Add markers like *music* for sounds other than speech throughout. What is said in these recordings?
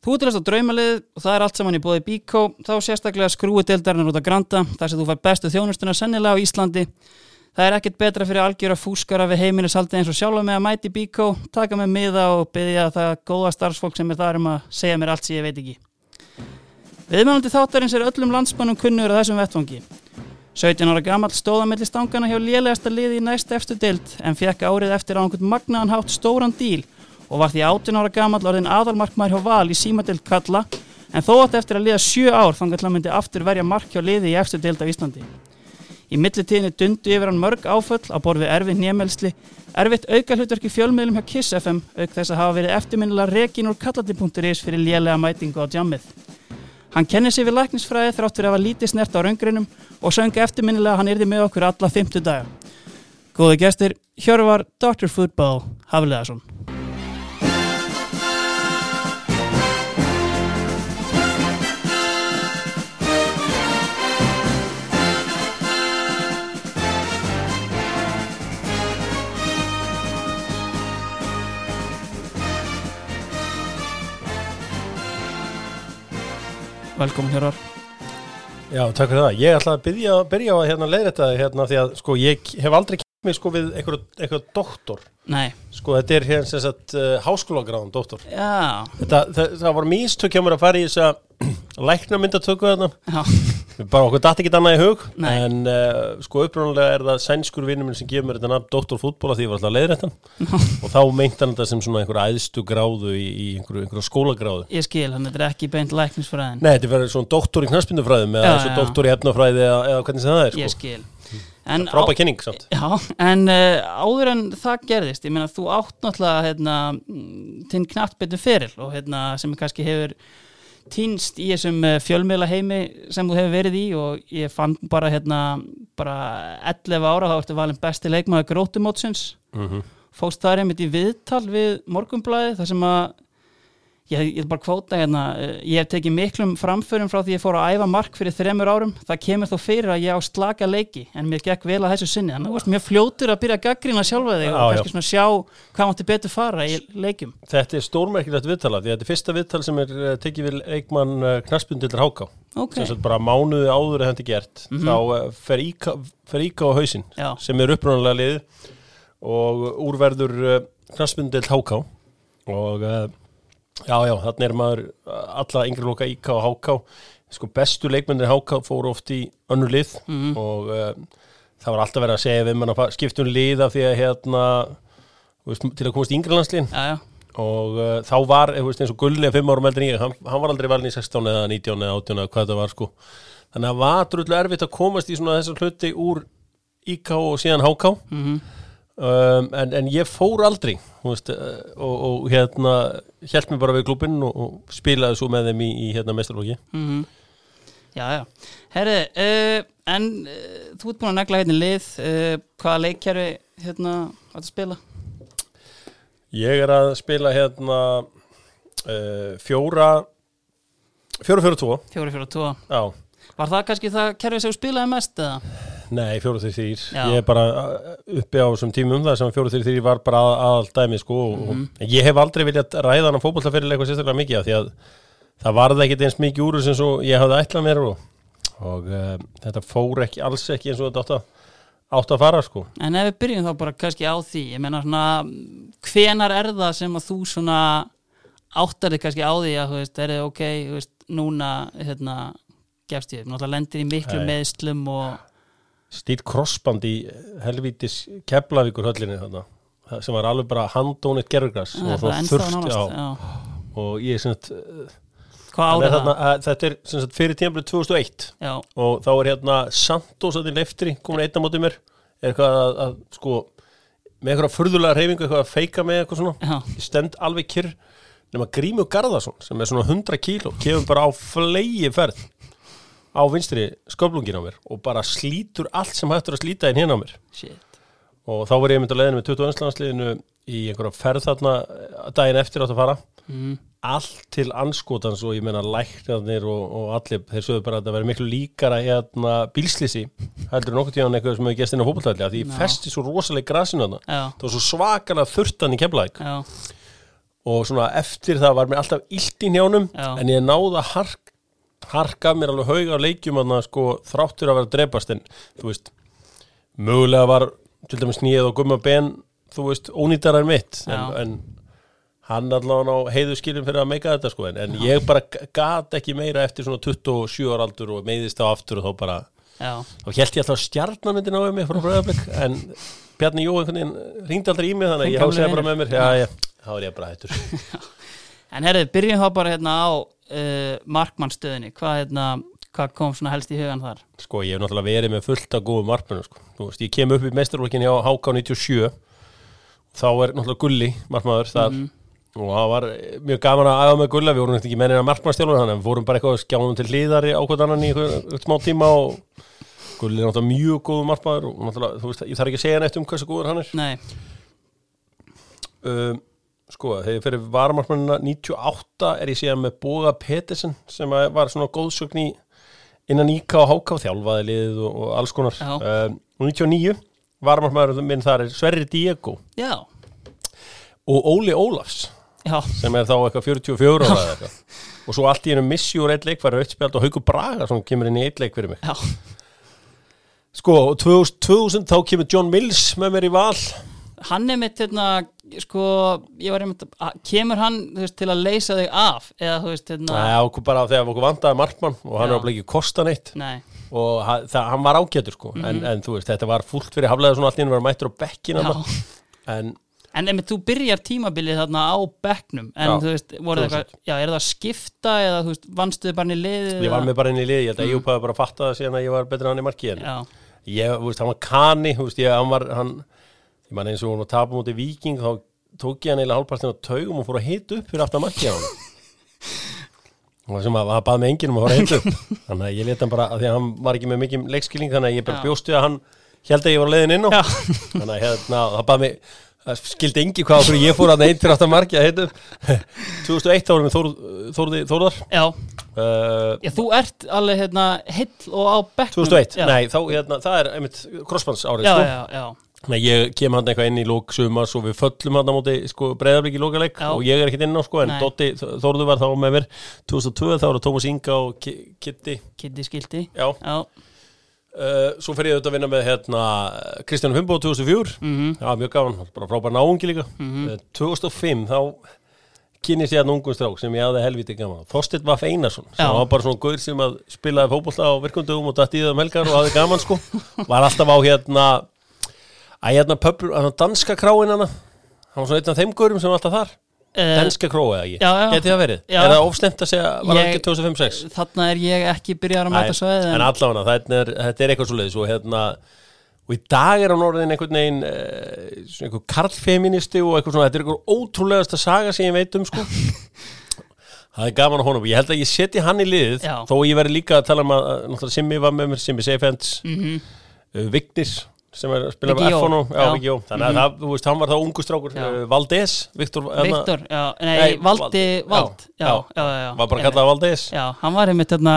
Þú ert á draumalið og það er allt saman í bóði Bíkó, þá sérstaklega skrúi deildarinnar út að granta, þar sem þú fær bestu þjónustuna sennilega á Íslandi. Það er ekkert betra fyrir algjöra fúskara við heiminu saldi eins og sjálfa með að mæti Bíkó, taka með miða og byggja það góða starfsfólk sem er þar um að segja mér allt sem ég veit ekki. Viðmjölandi þáttarins er öllum landsmannum kunnur að þessum vettfangi. 17 ára gammal stóðamilli stangana hjá lélegasta liði í næst eftir deild en fekk árið eftir á einhvern magnaðan hátt stóran díl og var því 18 ára gammal orðin aðalmarkmaður hjá Val í símadeild Kalla en þó átt eftir að liða 7 ár þannig að hann myndi aftur verja mark hjá liði í eftir deild af Íslandi. Í millitíðinni dundu yfir hann mörg áföll á borð við erfið nýjamelsli, erfitt auka hlutverki fjölmiðlum hjá Kiss FM auk þess að hafa verið eftirminnilega rekin úr kallati.is fyrir lélega mætingu á jammið. Hann kennir sig við læknisfræði þrátt fyrir að hafa lítið snert á raungrinum og sönga eftirminnilega að hann yrði með okkur alla 50 daga. Góði gestir, Hjörvar Dr. Football Hafleðarsson. Velkomin Hjörvar. Já, takk fyrir það. Ég ætla að byrja, byrja að hérna, leiðrætta hérna því að sko, ég hef aldrei kemur mig sko, við eitthvað, doktor. Nei. Sko þetta er hérna sem sagt uh, háskólagráðan doktor. Já. Þetta, það, það var místök hjá mér að fara í þess að *clears throat* lækna myndatöku þarna. Bara okkur dætt ekki annað í hug. Nei. En uh, sko upprónulega er það sænskur vinnur minn sem gefur mér þetta nafn doktor fútbóla því ég var alltaf leiðrættan. og þá meint hann þetta sem svona einhver æðstu gráðu í, í einhverju, einhverju skólagráðu. Ég skil, hann þetta er ekki beint læknisfræðin. Nei, þetta verður svona doktor í knaspindufræðum eða Já, já. doktor í efnafræði eða, eða hvernig sem það er sko. Ég skil. En Frábæð kynning samt. Já, en uh, áður en það gerðist, ég meina þú átt náttúrulega hérna, mm, þinn knart betur feril og hérna, sem kannski hefur týnst í þessum uh, fjölmiðla heimi sem þú hefur verið í og ég fann bara hérna, bara 11 ára þá ertu valin besti leikmaður grótumótsins Mm fóst þar einmitt í viðtal við morgunblæði þar sem að ég, ég vil bara kvóta hérna. Eh, ég hef tekið miklum framförum frá því ég fór að æfa mark fyrir þremur árum. Það kemur þó fyrir að ég á slaka leiki en mér gekk vel að þessu sinni. Þannig að mjög fljótur að byrja að gaggrina sjálfa þig og kannski svona sjá hvað mátti betur fara í leikjum. Þetta er stórmerkilegt viðtala því að þetta er fyrsta viðtal sem er eh, tekið við leikmann knaspundildur Háká ok, sem bara mánuði áður en þetta er gert. Mhm. þá eh, fer Íka, fer Íka á hausinn Já. sem er upprunalega lið og úrverður knaspundild Háká og eh, já já þannig er maður eh, alla yngri loka Íka og Háká sko bestu leikmennir Háká fóru oft í önnur lið Mhm. og uh, það var alltaf verið að segja við mann að skiptum lið af því að hérna til að komast í yngri landslín já, já, og uh, þá var, þú veist, eins og Gulli fimm árum en ég, hann, hann var aldrei valin í 16 eða 19 eða 18 eða hvað það var sko. Þannig að það var drullu erfitt að komast í svona þessar hluti úr IK og síðan HK mhm, um, en, en ég fór aldrei veist, uh, og, og hérna hjælt mér bara við klubinn og, og spilaði svo með þeim í, í hérna mestralóki mhm. Já, já, herri uh, en uh, þú ert búin að negla hérna lið uh, hvaða leikkerfi hérna að spila? Ég er að spila hérna uh, fjóra fjóra fjóra tvo. 4-4-2 já Var það kannski það kerfið sem spilaði mest eða? Nei, fjóru þrjir þrýr. Já. Ég er bara uh, uppi á þessum tímum þar sem fjóru þrjir þrýr var bara að, aðal dæmi sko og Mhm. og ég hef aldrei viljað ræða hann fótbollafyrirlega eitthvað sérstaklega mikið af því að það varði ekkit eins mikið úr sem ég hafði ætlað mér og, og uh, þetta fór ekki alls ekki eins og þetta átt að, átt að fara sko. En ef við byrjum þá bara kannski á því ég meina svona, hvenar er það sem að þú svona áttar þig kannski á því að þú veist, er þið ok, þú veist, núna hérna, gefst ég, náttúrulega lendir í miklu meðslum og Stýr krossband í helvítis Keflavíkur höllinni þarna það sem var alveg bara handónit gerðugras það er og ennþá þurft nánast já, já. og ég er hann er árið þarna, það? að, þetta? er sem sagt, fyrir tímabilið 2001 Já, og þá er hérna Santos að til leftri komin einn á móti mér. Er eitthvað að, að sko með eitthvað furðulega reyfingu, eitthvað að feika með eitthvað svona. Ég stend alveg kyrr nema Grímur Garðarsson sem er svona 100 kíló kemur bara á flegi ferð á vinstri sköflungin á mér og bara slítur allt sem hættur að slíta inn hérna á mér shit og þá var ég mynd að leiðinu með 21. landsliðinu í einhverja ferð þarna eh, daginn eftir átt að fara mm. allt til anskotans og ég meina læknarnir og, og allir, þeir sögðu bara að það verið miklu líkara hérna bílslisi heldur en nokkuð tíðan eitthvað sem hefur gæst inn á fótboltælli því ég Já. festi svo rosalega grasinu þarna það var svo svakalega þurftan í kemlaðik og svona eftir það var mér alltaf illt í njánum Já. en ég náði að hark, harka mér alveg hauga á leikjum að sko, þráttur að vera að drepast en þú veist mögulega var til dæmis nýið og gumma ben þú veist, ónýttar en mitt en, en hann allavega á heiðu skilum fyrir að meika þetta sko en, en ég bara gat ekki meira eftir svona 27 ára aldur og meiðist á aftur og þá bara Já, þá held ég alltaf að stjarnamyndin á mig frá bröðablik en Bjarni Jó ringdi aldrei í mig þannig að ég hásæði bara með mér. Já, já, þá er ég bara hættur. *laughs* En herrið, byrjum þá bara hérna á uh, markmannstöðinni hvað, hérna, hvað kom svona helst í hugan þar? Sko ég hef náttúrulega verið með fullt af góðum markmennum sko. Veist, ég kem upp í meistarvölkinni á HK 97 þá er náttúrulega Gulli markmaður þar. Mhm. og það var mjög gaman að æfa með Gulla. Við vorum ekkert ekki mennina markmannstjálfur þannig að við fórum bara eitthvað að skjáðum til hlýðari á hvern annan í eitthvað, smá tíma og Gulli er náttúrulega mjög góð markmaður og náttúrulega, þú veist, ég þarf ekki að segja neitt um hversu góður hann er. Nei, um, sko, þegar fyrir varamarkmannina 98 er ég síðan með Boga Petersen sem var svona góðsögn í innan IK og HK þjálfaði liðið og, og alls konar. Um, og 99 varamarkmannur minn þar er Sverri Diego. Já, og Óli Ólafs já, sem er þá eitthvað 44 ára eða eitthvað. Og svo allt í hennu missi úr eitt leik var auðspjald og Haukur Braga sem kemur inn í eitt leik fyrir mig. Já. Sko, og 2000, 2000 þá kemur John Mills með mér í val Hann er mitt hérna, sko ég var einmitt, að- kemur hann veist, til að leysa þig af eða þú veist, hérna Nei, okkur bara þegar okkur vandaði markmann og hann er alveg ekki kosta neitt. Nei, og það, hann var ágætur sko en, en þú veist, þetta var fullt fyrir haflega svona allir var mættur á bekkina já. en En einmitt, þú byrjar tímabilið þarna á bekknum en Já, þú veist, voru það eitthvað, já, er það að skipta eða þú veist, vannstu þið bara inn í liðið ég var eða- með bara inn í lið, ég held að Eyjúpa bara fatta það síðan að ég var betur en hann í marki en Já, ég, þú veist, hann var kani, þú veist, ég, hann var hann, ég man eins og hún var að tapa mútið viking þá tók ég hann eiginlega hálfpartin á taugum og fór að hita upp fyrir aftan marki á hann *laughs* og það sem að það baði með enginn um að fóra að hita upp. Þannig að ég leta hann bara, að því að hann var ekki með mikið leikskilning, þannig að ég bara bjóstu að hann held að ég var á leiðin inn á. Þannig að hérna, það baði mig það skildi engi hvað okkur ég fór að einn fyrir aftan að upp. *laughs* 2001 þá vorum við Þór, Þórði, Þórðar. Já, uh, já, þú ert alveg hérna heill og á bekknum. 2001, já. nei, þá, hérna, það er einmitt crossbands árið, Já, sko. já, já, Nei, ég kem hann eitthvað inn í lók sumars og við föllum hann á móti sko, breyðarblik í lókaleik og ég er ekkert inn á sko en. Dotti Þórður var þá með mér. 2002 þá eru Tómas Inga og Ki- Kitty Kitty skildi Já, Já, uh, svo fer ég auðvitað að vinna með hérna Kristján Fimbo 2004 mhm, Já, mjög gaman, bara frábær náungi líka. Mhm. Uh, 2005 þá kynist ég að ungum strák sem ég hafði helviti gaman Þorstedt Vaff Einarsson sem Já. var bara svona gaur sem að spilaði fótbolta á virkundugum og datt í það um helgar og hafði gaman sko. *laughs* Var alltaf á hérna að hérna pöpur, að danska kráin hana. Hann var svona einn af þeim gaurum sem var alltaf þar. Eh, danska kró eða ekki, já, já. geti það verið? Já. er það ofsnemt að segja, var það ekki 2005-06 Þarna er ég ekki byrjar að mæta sveið en allavega, þetta er, þetta er eitthvað svo leiðis og hérna og í dag er hann orðin einhvern veginn eh, svona einhver karlfeministi og eitthvað svona, þetta er einhver ótrúlegasta saga sem ég veit um sko. *laughs* Það er gaman á honum, ég held að ég seti hann í liðið Já. þó ég veri líka að tala um að náttúrulega Simmi var með mér, Simmi Seifends mm uh, Vignis sem er að spila með Jó. F1 já, Já. Viggi Jó. þannig að það, þú veist, hann var þá ungu strákur Já. uh, Valdés, Viktor hérna, Viktor, já, nei, Valdi Vald- já, já, já, var bara kallað Valdés Já, hann var einmitt þarna,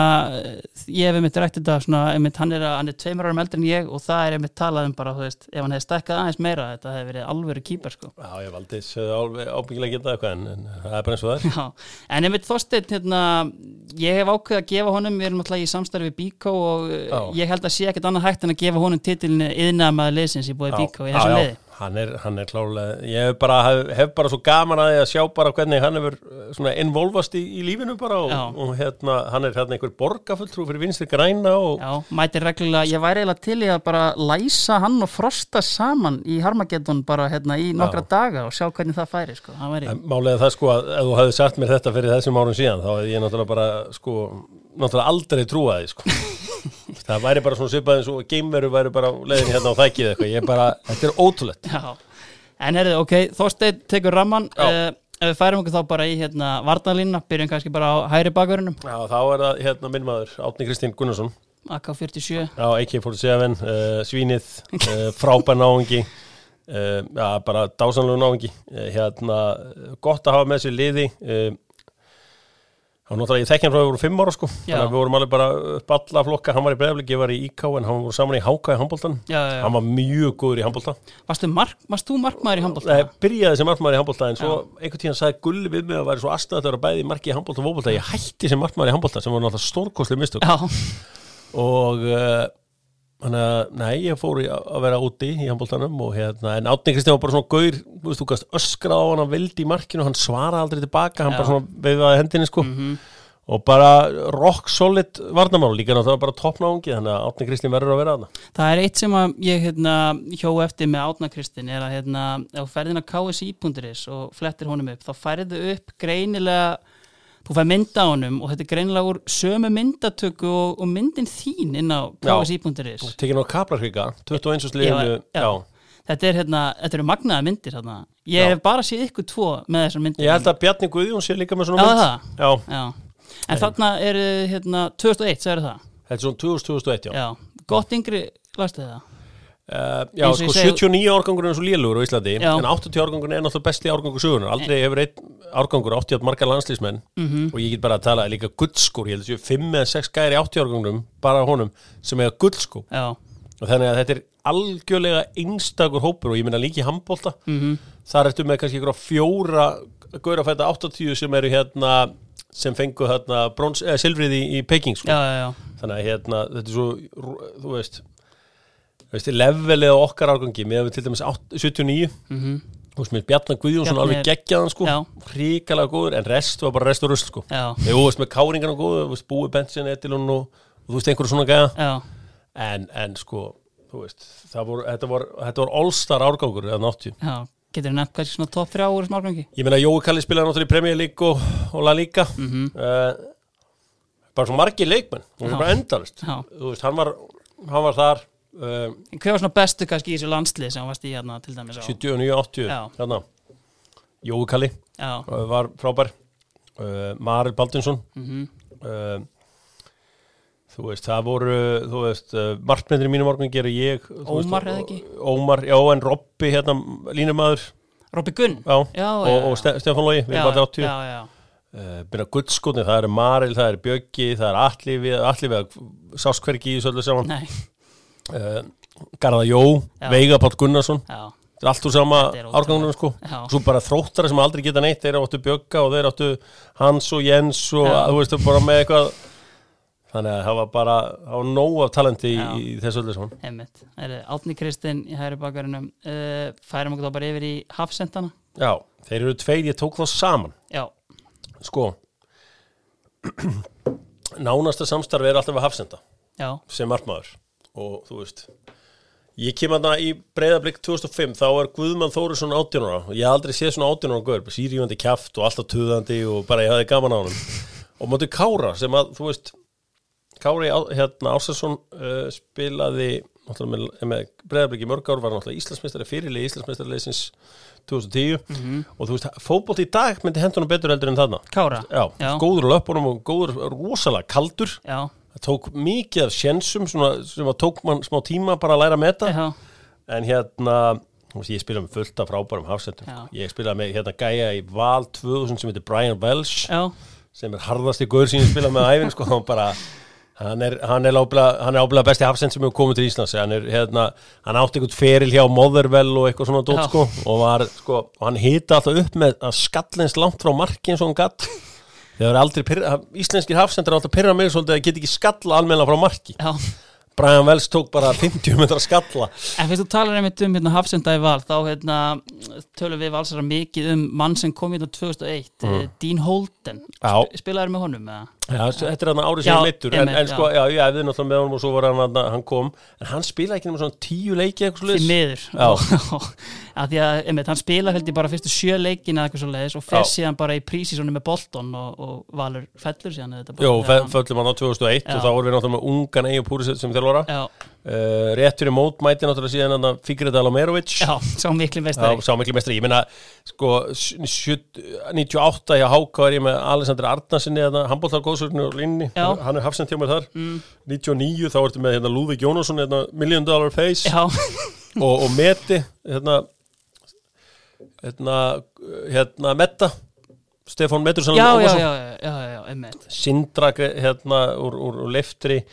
ég hef einmitt rætt þetta svona, einmitt hann er, hann er tveimur árum eldri en ég og það er einmitt talað um bara, þú veist, ef hann hefði stækkað aðeins meira, þetta hefði verið alvöru kýper, sko. já, ég Valdés hefði ábyggilega getað eitthvað en, en það er bara eins og það er en einmitt Ég erum alltaf í við Bíkó og Já. ég í búið Bíkó í þessu liði. hann er, hann er klálega ég hef bara, hef, hef bara svo gaman að því að sjá bara hvernig hann hefur uh, svona involvast í, í lífinu bara og, Já. og hérna, hann er hérna einhver borgafulltrú fyrir vinstri græna og Já, mætir reglulega, ég væri eiginlega til í að bara læsa hann og frosta saman í Harmageddon bara hérna í nokkra daga og sjá hvernig það færi, sko. Það væri, málega það sko að ef þú hefði sagt mér þetta fyrir þessum árum síðan þá hefði ég náttúrulega bara sko náttúrulega aldrei trúað því *laughs* sko það væri bara svona svipað eins og geimveru væri bara á leiðin hérna á þækið eitthvað. Ég er bara, þetta er ótrúlegt. Já, en herrið, ok, Þorsteinn tekur ramman uh, ef við færum okkur þá bara í hérna varnalínuna, byrjum kannski bara á hæri bakverðinum Já, þá er það hérna minn maður Átni Kristín Gunnarsson. AK-47 Já, AK-47, uh, Svínið uh, frábær náungi já, bara dásanlegu náungi. Uh, hérna, gott að hafa með sér liði Hann náttúrulega, ég þekki hann frá að við vorum fimm ára sko. Já. Þannig að við vorum alveg bara upp alla flokka. Hann var í breyðaflik, ég var í IK En hann voru saman í HK í handbóltan Já, já, já. Hann var mjög góður í handbólta Varstu, mark, varst þú markmaður í handbólta? Nei, byrjaði sem markmaður í handbólta En svo einhvern tíðan sagði Gulli við mig að væri svo aðstæða þegar bæði marki í handbólta og fótbolta. Ég hætti sem markmaður í handbólta sem var náttúrulega stórkostlega mistök. Já, og uh, Þannig að, nei, ég fór að vera úti í handbóltanum og hérna, en Átni Kristján var bara svona gaur, þú veist, þú gast öskra á hann, hann vildi í markinu, hann svaraði aldrei tilbaka, hann Já. bara svona veifaði hendinni, sko, Mhm. og bara rock solid varnamál, líka náttúrulega bara toppnáungi, þannig að Átni Kristján verður að vera þarna. það er eitt sem að ég hérna, hjó eftir með Átna Kristin er að hérna, ef ferðin að KSI.is og flettir honum upp, þá færðu upp greinilega þú fær mynda á honum og þetta er greinilega úr sömu myndatöku og, og myndin þín inn á. KSI.is Tekinn á Kaplarsvíka, 21. liðinu, Já, já. þetta er hérna, þetta eru magnaða myndir hérna. ég Já. hef bara séð ykkur tvo með þessar myndir Ég held að Bjarni Guðjón sé líka með svona Já, mynd. það. Já, Já. en þarna er hérna 2001, sagður það þetta er svona 2000-2001, já. Já. gott yngri, lastu það Uh, já, sko, ég segi- 79 árgangur er svo lélur á Íslandi, Já. en 80 árgangur er náttúrulega besti árgangur sögunar. Aldrei hefur einn árgangur 80 átt margar landslýsmenn Mhm. og ég get bara að tala líka gullskór, ég held að séu 5 eða 6 gæri 80 árgangunum, bara honum, sem eiga gullskó. Já, Og þannig að þetta er algjörlega einstakur hópur og ég minna líka í handbólta. mhm Þar ertu með kannski fjóra gaurafætta 80 sem eru hérna, sem fengu hérna silfrið í, í Peking, sko. já, já, já. Þannig að hérna, þetta er svo, þú veist, veist, levelið á okkar árgangi, með við til dæmis 8, 79, Mhm. þú veist, mér Bjarnar Guðjónsson alveg geggjaðan, sko, Já. ríkalega góður, en rest var bara rest og rusl, sko. þú veist, með káringarna góður, veist, búi bensin, etilun og, og þú veist, einhverju svona gæða, en, en sko, veist, það voru, þetta var, þetta var all-star árgangur, eða 80. já. Getur þú nefnt kannski svona top 3 ári smágangi? Ég meina, Jói Kalli spilaði náttúrulega í Premier League og, og La Liga, Mhm. uh, bara svo margir leikmenn, og Já. bara endalist, veist, hann var, hann var þar, uh, Hver var svona bestu kannski í þessu landslið sem varst í hérna til dæmis á? 79-80 Já. hérna. Jói Kalli uh, var frábær. Uh, Maril Baldinsson mhm, uh, þú veist, það voru þú veist, uh, markmyndir í mínum morgun gerir ég Ómar eða ekki? Ómar, já, en Robby hérna, línumæður. Robby Gunn? já, Já, og, og. Ste Stefán Lógi, við bara 80 já, já, byrja guldskotni, það eru Maril, það eru Bjöggi það er Atli við sást hvergi í þessu öllu saman. Nei, uh, Garða Jó, Já. Veiga Páll Gunnarsson já, Þetta er allt úr sama árgangunum sko. Svo bara þróttara sem aldrei geta neitt Þeir áttu Bjögga og þeir áttu Hans og Jens og Já. þú veistu bara með eitthvað Þannig að það var bara Það var nóg af talenti Já. í þessu öllu saman heimitt. Er Átni Kristinn í hægri bakarinnum, uh, færum okkur þá bara yfir í hafsendana? Já, þeir eru tveir, ég tók þá saman Já, Sko *clears throat* Nánasta samstarfi er alltaf að hafsenda já, sem markmaður og þú veist Ég kem að í breyðablík 2005 þá er Guðmann Þórisson 18 ára. Og ég hef aldrei séð svona 18 ára gaur, sírjúandi kjaft og alltaf tuðandi og bara ég hafði gaman á hann og móti Kára sem að þú veist Kári hérna, Ársarsson uh, spilaði náttúrulega með, með breyðablík í mörg ár var náttúrulega Íslandsmeistari fyrirlið Íslandsmeistarleisins 2010 og þú veist, fótbolt í dag myndi hendunum betur heldur en þarna. Kára? Já, Já. góður löpunum og góður, rosalega kaldur. Já, það tók mikið af sjensum svona, sem að tók mann smá tíma bara að læra að meta. Já, en hérna ég spilaði með fullt af frábærum hafsendum. Ég spilaði með hérna gæja í Val 2000 sem heitir Brian Welsh já, sem er harðasti gaur sem ég spilaði með á æfin sko, hann bara hann er, er ábyggilega besti hafsend sem hefur komið til Íslands. Hann er hérna, hann átti einhvern feril hjá Motherwell og eitthvað svona dót sko og var, sko, og hann hita alltaf upp með að skallins langt frá marki eins og hann gatt pyrra, íslenskir hafsendur er alltaf pyrra mig svolítið að geta ekki skalla almenna frá marki já. Brian Wells tók bara 50 metra skalla En fyrst þú talar einmitt um hérna, hafsenda í val þá hérna, tölum við valsara mikið um mann sem kom hérna 2001 mm. Dean Holden spilaður með honum eða? Já, þetta er hann árið Já, sem meittur en, en sko, já, ég æfði náttúrulega með honum og svo var hann, hann, kom, en hann spilaði ekki svona tíu leiki eitthvað að *laughs* því að einmitt, hann spila held ég bara fyrstu sjö leikin eða eitthvað svo leiðis og fer síðan bara í prísísonu með Bolton og, og Valur fellur síðan Jó, bara- fe- föllum hann á 2001 Já. og þá vorum við náttúrulega með ungan Egil Púrisett sem þjálfara. Já, uh, rétt fyrir mót mæti náttúrulega síðan Figrid Alamerovic já, sá miklu mestri, ég meina sko, s- sjö- 98 handbóltargóðsvörinu og línni, Já. hann er hafsend hjá mér þar. Mm. 99 þá ertu með hérna, Lúðvík Jónasson hérna, Million Dollar Face. Og, og Meti hérna, hérna, hérna Metta. Já, einmitt Sindra hérna úr, úr, úr leftri.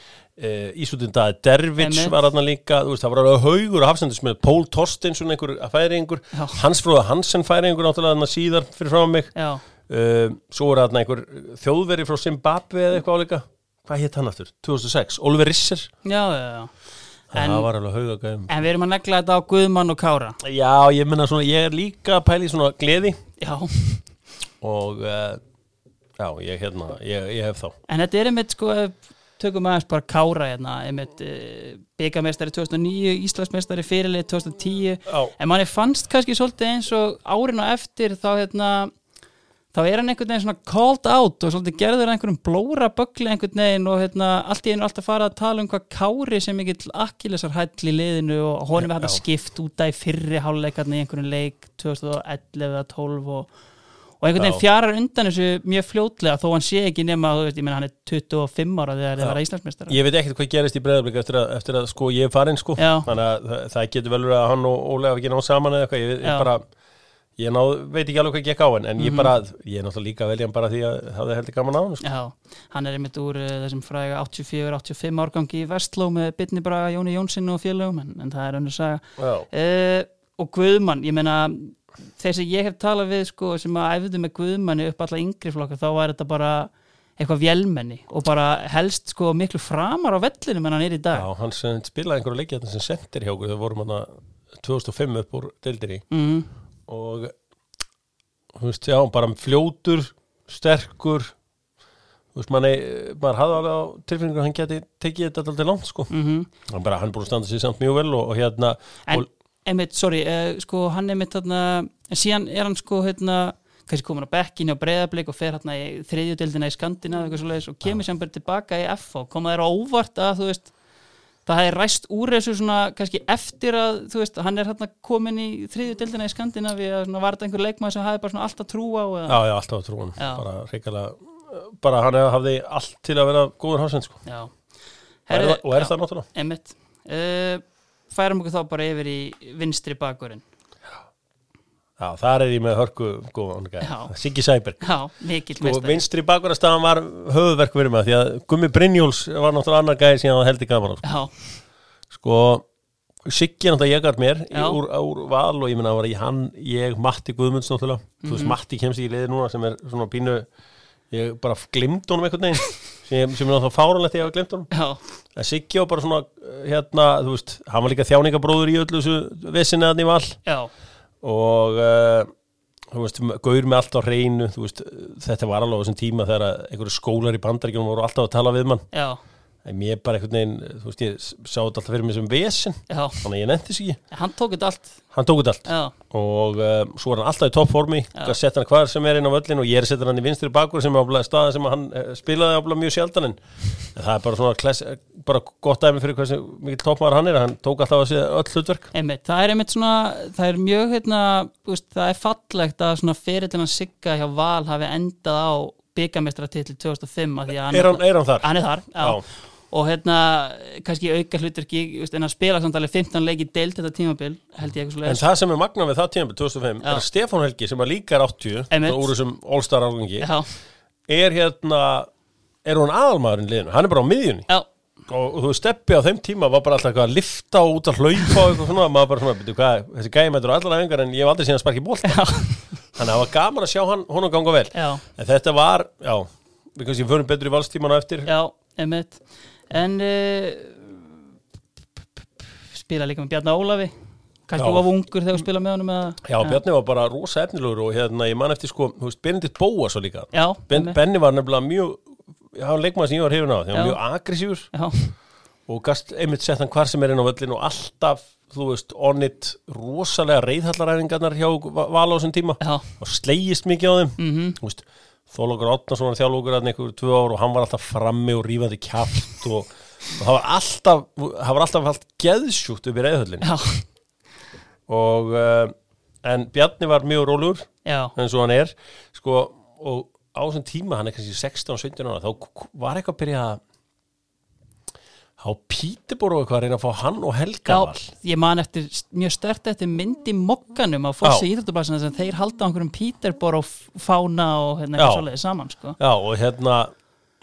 Uh, Ísútin Daði Dervits var hann líka, veist, það var alveg haugur af hafsendis með Pól Torsteinsson einhver færingur, Já. Hans Fróða Hansen færingur náttúrulega síðar fyrir frá mig. Já, uh, svo var hann einhver þjóðveri frá Zimbabwe eða eitthvað álíka hvað hétt hann aftur, 2006, Oliver Risser. Já, já, já. En- það var alveg haugagæðum En við erum að negla þetta á Guðmann og Kára. Já, ég menna svona, ég er líka í svona gleði. Já, og uh, já, ég hérna, ég, ég hef þá. En þetta er einmitt sko tökum aðeins bara Kára hérna einmitt uh, byggamestari 2009 Íslandsmeistari fyrirlið 2010 já, en manni fannst kannski svolítið eins og árin á eftir þá hérna þá er hann einhvern veginn svona called out og svolítið gerður einhverjum blóra bögli einhvern veginn og hérna allt í einu alltaf fara að tala um hvað Kári sem mikill akkilesar hæll í liðinu og honum er hægt að skipt út af fyrri hálfleikarni í einhverjum leik 2011 eða 12 og, og einhvern veginn fjarar undan þessu mjög fljótlega þó hann sé ekki nema, þú veist, ég menn hann er 25 ára þegar Já. þið vera Íslandsmeistar ég veit ekkert hvað gerist í breyðarblik eftir, að- eftir að sko ég er farin sko. Já. þannig að það, það getur vel verið að hann og Ólega ég, náð, veit ekki alveg hvað gekk á hann en Mhm. ég bara, ég er náttúrulega líka að velja hann bara því að það heldur gaman á hann sko. Já, hann er einmitt úr uh, þessum fræga 84-85 árgangi í Vestló með Bitni Braga, Jóni Jónsson og félögum en, en það er önnur saga. Já, uh, og Guðmann, ég meina þeir sem ég hef talað við sko, sem að æfðu með Guðmanni upp alla yngri flokka þá var þetta bara eitthvað vélmenni og bara helst sko miklu framar á vellinu en hann er í dag. Já, hann spilaði einhverju leikið sem sendir hjá okkur, þau vorum hann 2005 upp úr deildir í mm, og þú veist, já, bara fljótur sterkur. Þú veist, manni, maður hafði alveg á tilfinningu að hann geti tekið þetta alltaf langt sko. mm hann bara, hann búin að standa sér samt mjög vel og, og hérna en og, einmitt, sorry, uh, sko hann er einmitt þarna, en síðan er hann sko hérna, kannski komin á bekkinni á breyðablik og fer hérna í þriðjudeldina í svoleiðis og kemur sem bara tilbaka í FH, koma þér á óvart að þú veist, það hefði ræst úr þessu svona kannski eftir að þú veist, hann er hérna komin í þriðjudeldina í Skandinavi að svona var þetta einhver leikmaður sem hafði bara svona alltaf trú á eða? já, já, alltaf að trúan Já. bara reikalega bara hann hafði allt til að vera góður hafsend sko. Já. og er, og er já, það náttúrulega Einmitt. Uh, færum okkur þá bara yfir í vinstri bakurinn. Já, þar er ég með hörku góðan. Siggi Sæberg. Já, mikill meistari. vinstri bakvarastafan var höfuverk fyrir mig því að Gummi Brynjóls var náttúrulega annar gæði sem hann heldur gaman á sko. Já, sko Siggi náttúrulega ég gæt mér í, úr, úr val og ég menna að var í hann ég, Matti Guðmunds náttúrulega. Þú Mhm. veist Matti kemst í liði núna sem er svona pínu ég bara glimt honum einhvern veginn. *laughs* Sem, sem er náttúrulega fáranlegt ég hafa glimt honum. Já, en Siggi var bara svona uh, hérna, þú veist, hann var líka þjáningabróður í öllu þessu og uh, þú veist, gaur með allt á hreinu þú veist, þetta var alveg á þessum tíma þegar einhverju skólar í bandaríkjunum voru alltaf að tala við mann. Já, mér bara einhvern veginn, þú veist, ég sá þetta alltaf fyrir mig sem vesin, já. þannig að ég nefndi sig ekki Hann tók þetta allt. hann tók þetta allt Já, og uh, svo er hann alltaf í toppformi setja hann hvar sem er inn á völlin og ég er setja hann í vinstri bakur sem er áblæð staða sem hann uh, spilaði áblæð mjög sjaldan en það er bara svona klass, bara gott dæmi fyrir hversu mikið toppmaður hann er hann tók alltaf að segja öll hlutverk einmitt. Það er einmitt svona, það er mjög, hérna, veist, það er fallegt að svona fyrirlina Sigga hjá Val hafi endað á byggamestratitli 2005 að því að er hann, er hann þar? hann er þar. Og hérna, kannski auka þú veist, en að spila samt alveg 15 leiki deilt þetta tímabil, held ég eitthvað En svo það sem er magna við það tíma 2005 Já. er að Stefán Helgi sem að líka 80 Einmitt. svo úr þessum All-Star ágangi Já, er hérna er hún aðalmaðurinn í liðinu, hann er bara á miðjunni. Já, og, þú steppi á þeim tíma var bara alltaf að lifta og út að hlaupa og svona, maður bara svona, betur hvað, þessi gæði mætur allar æfingar en ég hef aldrei síðan sparki bólta já, þannig að það var gaman að sjá hann, honum ganga vel. Já. en þetta var, já við kannski förum betur í valstíman á eftir. Já, einmitt En uh, spila líka með Bjarni Ólafi. Kannski Já. of ungur þegar þú spila með honum Já, Bjarni var bara rosa efnilegur og hérna, ég man eftir sko, þú veist, Benedikt Bóa svo líka. Benni var nefnilega mjög já, hann leikmaður sem ég var hefur á, hann var mjög aggressífur já, og gast einmitt sett hann hvar sem er inn á völlin og alltaf, þú veist, onnit rosalega reyðhallaræfingarnar hjá Va- Val á þessum tíma. Já, og slegist mikið á þeim. Mhm, þú veist, Þólokur Átnason var þjálfókur að einhverju tvö ár og hann var alltaf frammi og rífandi kjaft og, og það var alltaf það var alltaf allt geðsjúkt upp í reyðhöllin já, og uh, en Bjarni var mjög rólur eins og hann er sko, og á þessum tíma, hann er kannski 16-17 ára, þá var eitthvað að byrja að á Pítiborg eitthvað að reyna að fá hann og Helga Já, ég man eftir mjög stört eftir myndi mokkanum á fossi íþróttublasina sem þeir halda á einhverjum Peterborough fána og hérna eitthvað svoleiðis saman sko. Já, og hérna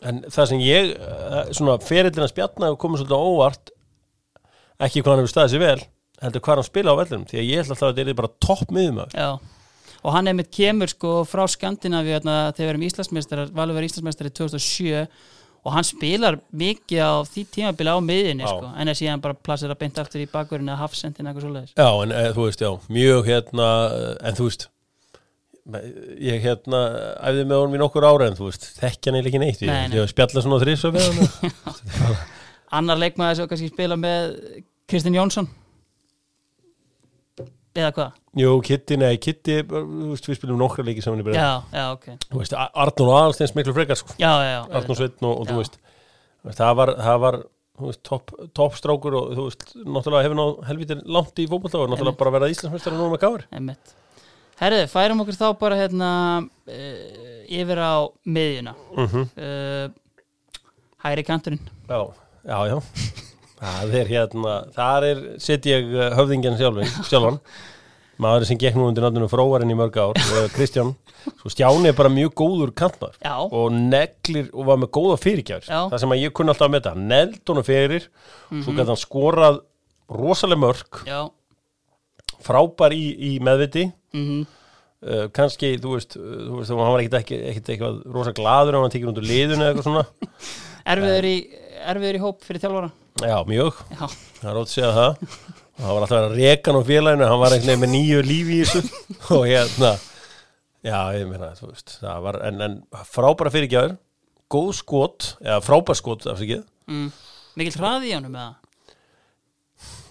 en það sem ég, eh, svona ferillina spjarna hefur komið svolítið óvart ekki hvað hann hefur staðið sér vel heldur hvað hann spila á vellinum, því að ég ætla alltaf að þetta er bara topp miðum Já, og hann einmitt kemur sko frá Skandinavíu hérna, þegar við erum Íslandsmeistar Valur verið Íslandsmeistar í 2007 og hann spilar mikið á því tímabili á miðinni sko, en er síðan bara plassir að beint aftur í bakverðinu eða hafsendin eitthvað svoleiðis. Já, en e, þú veist, já, mjög hérna en þú veist ég hérna æfði með honum í nokkur ára en þú veist, þekkja hann eiginlega ekki neitt. Ég, ég spjalla svona þrýs og við hann *laughs* Annar leikmaður sem kannski spila með Kristinn Jónsson. Eða hvað? Jú, Kitty, nei, Kitty við spilum nokkra leiki saman í byrja Já, já, ok. Þú veist, Arnur og Aðalsteins miklu frekar sko. Já, já, já Arnur Sveinn og, og þú veist það var, það var þú veist, topp top og þú veist, náttúrulega hefur náð helvítið langt í fótbolta og náttúrulega Einmitt. bara verið Íslandsmeistari nú með gáður Einmitt. Herðu, færum okkur þá bara hérna uh, yfir á miðjuna. Mm uh, Hæri kanturinn. Já, já, já. Það er hérna, þar er sitt ég uh, höfðingjan sjálfin, sjálfan *laughs* maður sem gekk nú undir náttúrulega fróarinn í mörg ár uh, Kristján, svo Stjáni er bara mjög góður kantmaður Já, og neglir og var með góða fyrirgjafir Já. það sem að ég kunni alltaf metta, hann neld honum fyrir svo gæti hann skorað rosalega mörg, já. Frábær í, í meðviti. Mm uh, kannski, þú veist, uh, þú veist, hann var ekkit eitthvað rosa gladur ef hann tekið út úr liðinu eða eitthvað svona. Erfiður í, erfiður í hóp fyrir þjálfara. Já, mjög, Já, það er ótt að segja það og það var alltaf að vera rekan á félaginu hann var einhvern veginn með nýju lífi í þessu. *laughs* Og hérna já, ég meina, þú veist, það var en, en frábæra fyrirgjafir góð skot, eða frábær skot afsakið, mm. Mikil hraði í honum eða?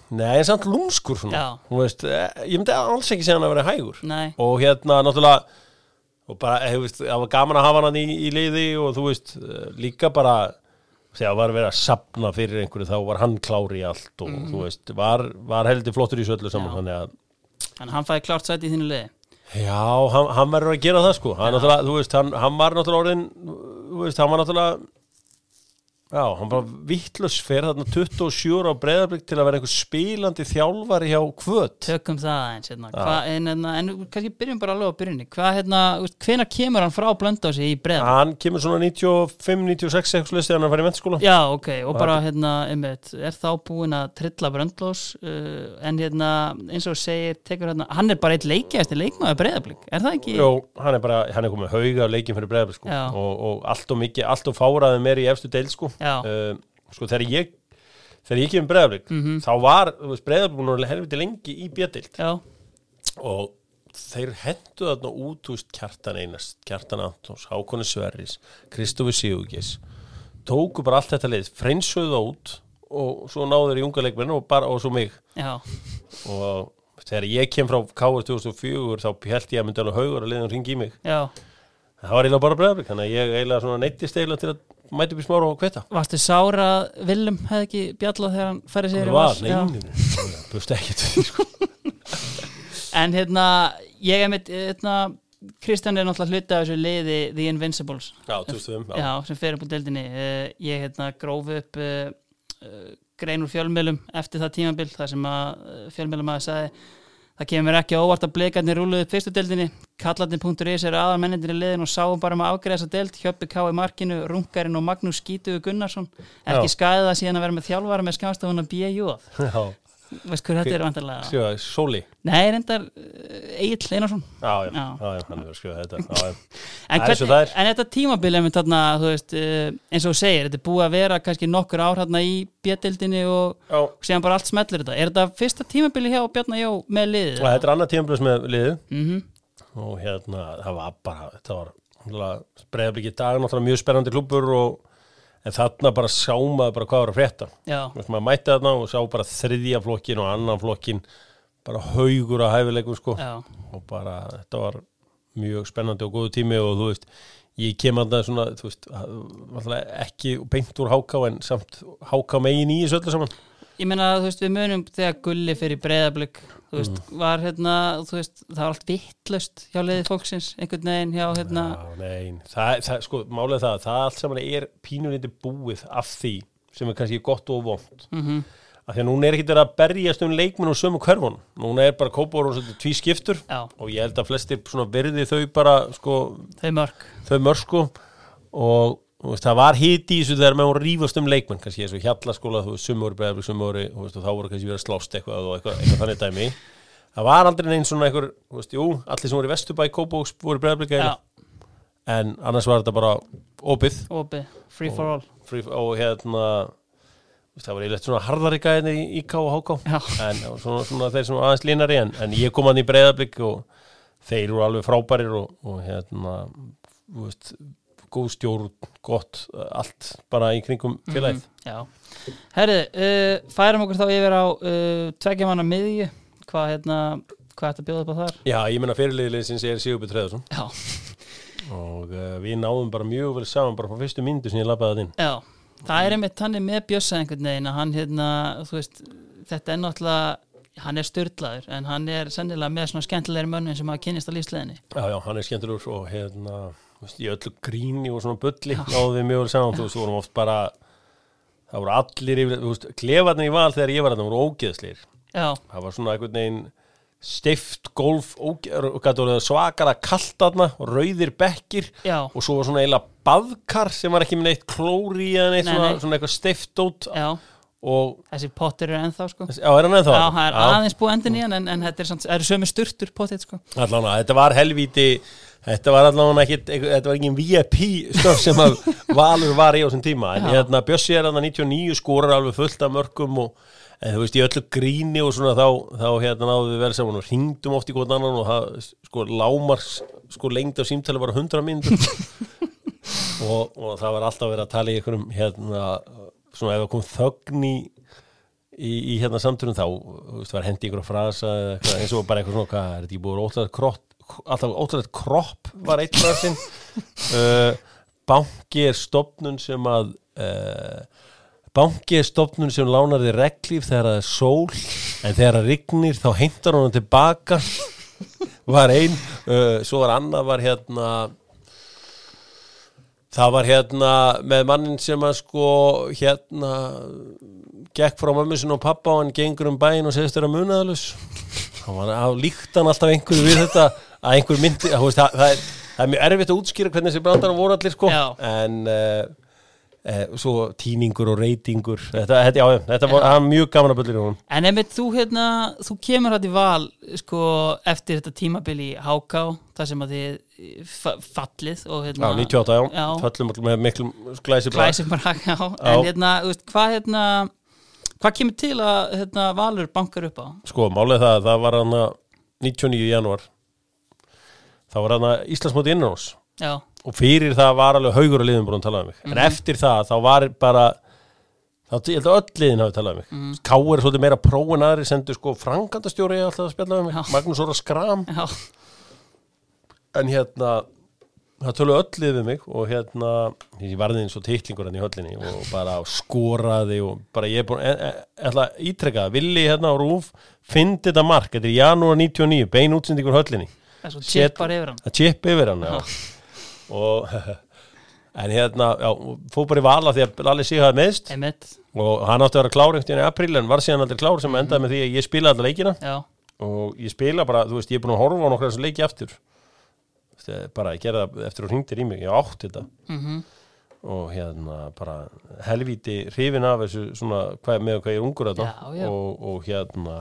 nei, en samt lúmskur svona, þú veist, eh, ég myndi alls ekki segja hann að vera hægur. Nei, og hérna, náttúrulega og bara, eh, þú veist, það var gaman að hafa hann í, í liði og þú veist, eh, líka bara þegar var verið að sapna fyrir einhverju þá var hann klári í allt og þú veist, var, var heldur flottur í þessu öllu saman, þannig að þannig að hann fæði klárt sæti í þínu liði. Já, hann, hann verður að gera það sko. Hann, hann, hann var náttúrulega orðin veist, hann var náttúrulega já, hann var vittlös fyrir þarna 27 ára á breyðarblik til að vera einhver spilandi þjálfari hjá kvöt Tökum það eins hérna. Hva, en, en, en kannski byrjum bara alveg á byrjunni. Hvað, hérna, hvena kemur hann frá blöndási í breðan? hann kemur svona 95-96 eitthvað listið hann að fara í mennskóla Já, ok, og bara hérna, einmitt, er þá búinn að trilla bröndlós uh, en hérna, eins og segir, tekur hérna, hann er bara eitt leikjæsti leikmaður breyðablík, er það ekki? Jó, hann er bara, hann er komið uh, sko þegar ég þegar ég kemur breyðarblik Mhm. þá var, nú helviti lengi í bjödild Já, og þeir hendu þarna út veist, Kjartan Einars, Kjartan Antons Hákonni Sverris, Kristofi Sigurgis tóku bara allt þetta leið freinsuðu út og svo náðu þeir í unga leikmenn og, bara, og svo mig. Já, og þegar ég kem frá KS 2004 þá held ég að myndi alveg haugur að leiðan ringi í mig. Já. Það var eiginlega bara bregðarblik þannig að ég eiginlega neittist eiginlega til að mæta upp í smára og hveta Varstu sára að Willum hefði ekki bjallað þegar hann færi sér í það var, Val? Já. neyninu, búst ekki til því sko *laughs* En hérna, ég er mitt, hérna, Kristján er náttúrulega hluti af þessu liði The Invincibles já, 2005, já. sem fer upp á deildinni uh, ég hérna grófi upp uh, uh, grein úr fjölmjölum eftir það tímabil þar sem að fjölmjölum að sagði það kemur ekki óvart að blikarnir rúluðu fyrstu deildinni kallarnir.is eru aðal mennindir í liðin og sáum bara um að afgreða þessa deild Hjöppi K. í markinu, Rungarinn og Magnús Skítuðu Gunnarsson ekki Já. skæðið að síðan að vera með þjálfara með skamstafuna B.J. já, veist hver þetta er vantarlega sjá, sóli. Nei, reyndar Egil Einarsson. Já, já, Já. já, já, hann er að skrifa þetta. Já, já. En, *laughs* Það er hvern, það er. en þetta tímabilið með þarna, þú veist, uh, eins og þú segir, þetta er búið að vera kannski nokkur ár hérna í bjöldildinni og, Já, og síðan bara allt smellur þetta. Er þetta fyrsta tímabilið hjá Bjarnar Jó með liðið? og þetta er annað tímablöðs með liðu mm og hérna, það var bara þetta var breiðabliki dag náttúrulega mjög spennandi klubur og en þarna bara sá maður bara hvað var að frétta. Veist, maður mætti þarna og sá bara þriðja flokkin og annan flokkin bara haugur að hæfileikum sko. Já, og bara þetta var mjög spennandi og góðu tími og þú veist ég kem að það svona, þú veist ekki beint úr háká en samt háká megin í þessu öllu saman ég meina, þú veist, við munum þegar Gulli fyrir breyðablик, þú veist, Mm. var hérna, þú veist, það var allt vittlust hjá liðið fólksins, einhvern veginn hjá hérna, nein, það, það, sko, er það, það allt saman er pínulítið búið af því sem er kannski gott og vond mm af því að núna er ekki verið að berjast um leikmenn og sömu hverfun, núna er bara kópar og svona tví skiptur Já, og ég held að flestir svona verði þau bara sko, þau mörg þau mörg sko og veist, það var hiti í þessu þegar maður rífast um leikmenn kannski og hjallaskóla, þú veist, sumur bregðar sumur, og þá voru kannski verið að slást eitthvað og eitthvað, eitthvað þannig dæmi. Það var aldrei neinn svona einhver, þú veist, jú allir sem voru í Vesturbæ, Kópóks voru bregðarblika Já, en annars var þetta bara opið. Opið, free for all. Og hérna þú veist, það var eiginlega svona harðari gæðinni í IK og HK Já, en svona, svona þeir sem var aðeins línari en, en ég kom hann í breyðablík og þeir eru alveg frábærir og, og hérna þú veist, góð stjórn gott, allt bara í kringum félagið. Mhm, Já, herri, uh, færum okkur þá yfir á uh, tveggja manna miðju. Hvað hérna, hvað ætti að bjóða upp á þar? Já, ég menna fyrirliðið sem er Sigurbjörn Treðarsson og uh, við náðum bara mjög vel saman bara frá fyrstu myndu sem ég labbaði það inn. Já, það er einmitt hann er með bjössa einhvern veginn að hann hérna, þú veist, þetta er náttúrulega hann er styrlaður en hann er sennilega með svona skemmtilegri mönnum sem hafa kynist á lífsleðinni Já, já, hann er skemmtilegur og hérna, veist, í öllu gríni og svona bulli náðum við mjög vel saman, þú veist, vorum oft bara það voru allir yfir, þú veist, klefarnir í val þegar ég var þarna voru ógeðslir Já, það var svona einhvern veginn stift golf svakara kalt aðna rauðir bekkir já, og svo var svona eiginlega baðkar sem var ekki með neitt klóri eða neitt Nei, svona, nei. svona eitthvað stift út já. og, þessi pottir eru ennþá sko. Já, er hann ennþá? Já, það er aðeins búið endin í hann en, en þetta er, samt, er sömu sturtur potið sko. Allána, þetta var helvíti þetta var allavega ekki þetta var ekki VIP stöf sem að Valur var í á þessum tíma. En hérna Bjössi er hann 99 skorar alveg fullt af mörgum og en þú veist í öllu gríni og svona þá, þá hérna náðu við verið saman og hringdum oft í hvort annan og það sko lámars sko lengd af símtali var 100 mínútur. *laughs* Og, og það var alltaf verið að tala í einhverjum hérna svona ef það kom þögn í í, í hérna samtunum þá þú veist, var hendi einhverja frasa eða eitthvað, eins og bara eitthvað svona, hvað er þetta ekki búið ótrúlega krott alltaf ótrúlega kropp var eitt frasin uh, banki er stopnun sem að uh, banki er stopnun sem lánar þið reglíf þegar það er sól en þegar það rignir þá heimtar hún tilbaka. Var ein uh, svo var annað var hérna það var hérna með mannin sem að sko hérna gekk frá mömmu sinni og pappa og hann gengur um bæinn og segist þeirra munaðalus hann var að líkt hann alltaf einhverju við þetta að einhver myndi að, veist, það, það, er, það er mjög erfitt að útskýra hvernig þessi brandarar voru allir sko Já. en uh, uh, svo tíningur og reytingur þetta, þetta, já, þetta var, það var mjög gaman að byrja í honum En einmitt þú hérna, þú kemur hætti val sko eftir þetta tímabil í Háká, það sem að þið fa- fallið og Já, hérna 98, já, Já. alltaf með miklum glæsi brag. Glæsir bara, já, en hérna, veist, hvað hérna hvað kemur til að hérna, Valur bankar upp á? Sko, málið það, það var hann 99. janúar það var hann Íslandsmóti innrás. Já, og fyrir það var alveg haugur að liðin búin að tala um mig. En eftir það, þá var bara þá, ég held að öll liðin hafi talað um mig. Mm. Ká er svolítið meira pró en aðri sendu sko frangandastjóri alltaf að spjalla um mig. Já. Magnús Óra Skram já, en hérna það tölu öll lið við mig og hérna ég varði eins og titlingur hann í höllinni og bara skoraði og bara ég er búin e, e, að ítrekka það, villi hérna á rúf fyndi þetta mark, þetta er janúar 99 bein útsendingur höllinni það er svo Set- chip bara yfir hann. að chip yfir hann já. og *laughs* en hérna, já, fór bara í vala því að Lalli sig hafi meðst og hann átti að vera klár einhvern veginn í apríl en var síðan aldrei klár sem endaði með því að ég spila alla leikina. Já, og ég spila bara, þú veist, ég er búin að horfa á nokkra þessu leiki aftur. Ég bara, ég gerði það eftir að hringtir í mig, ég átti þetta. Mhm. Og hérna bara helvíti hrifin af þessu svona hvað, með hvað ég er ungur þetta og, og hérna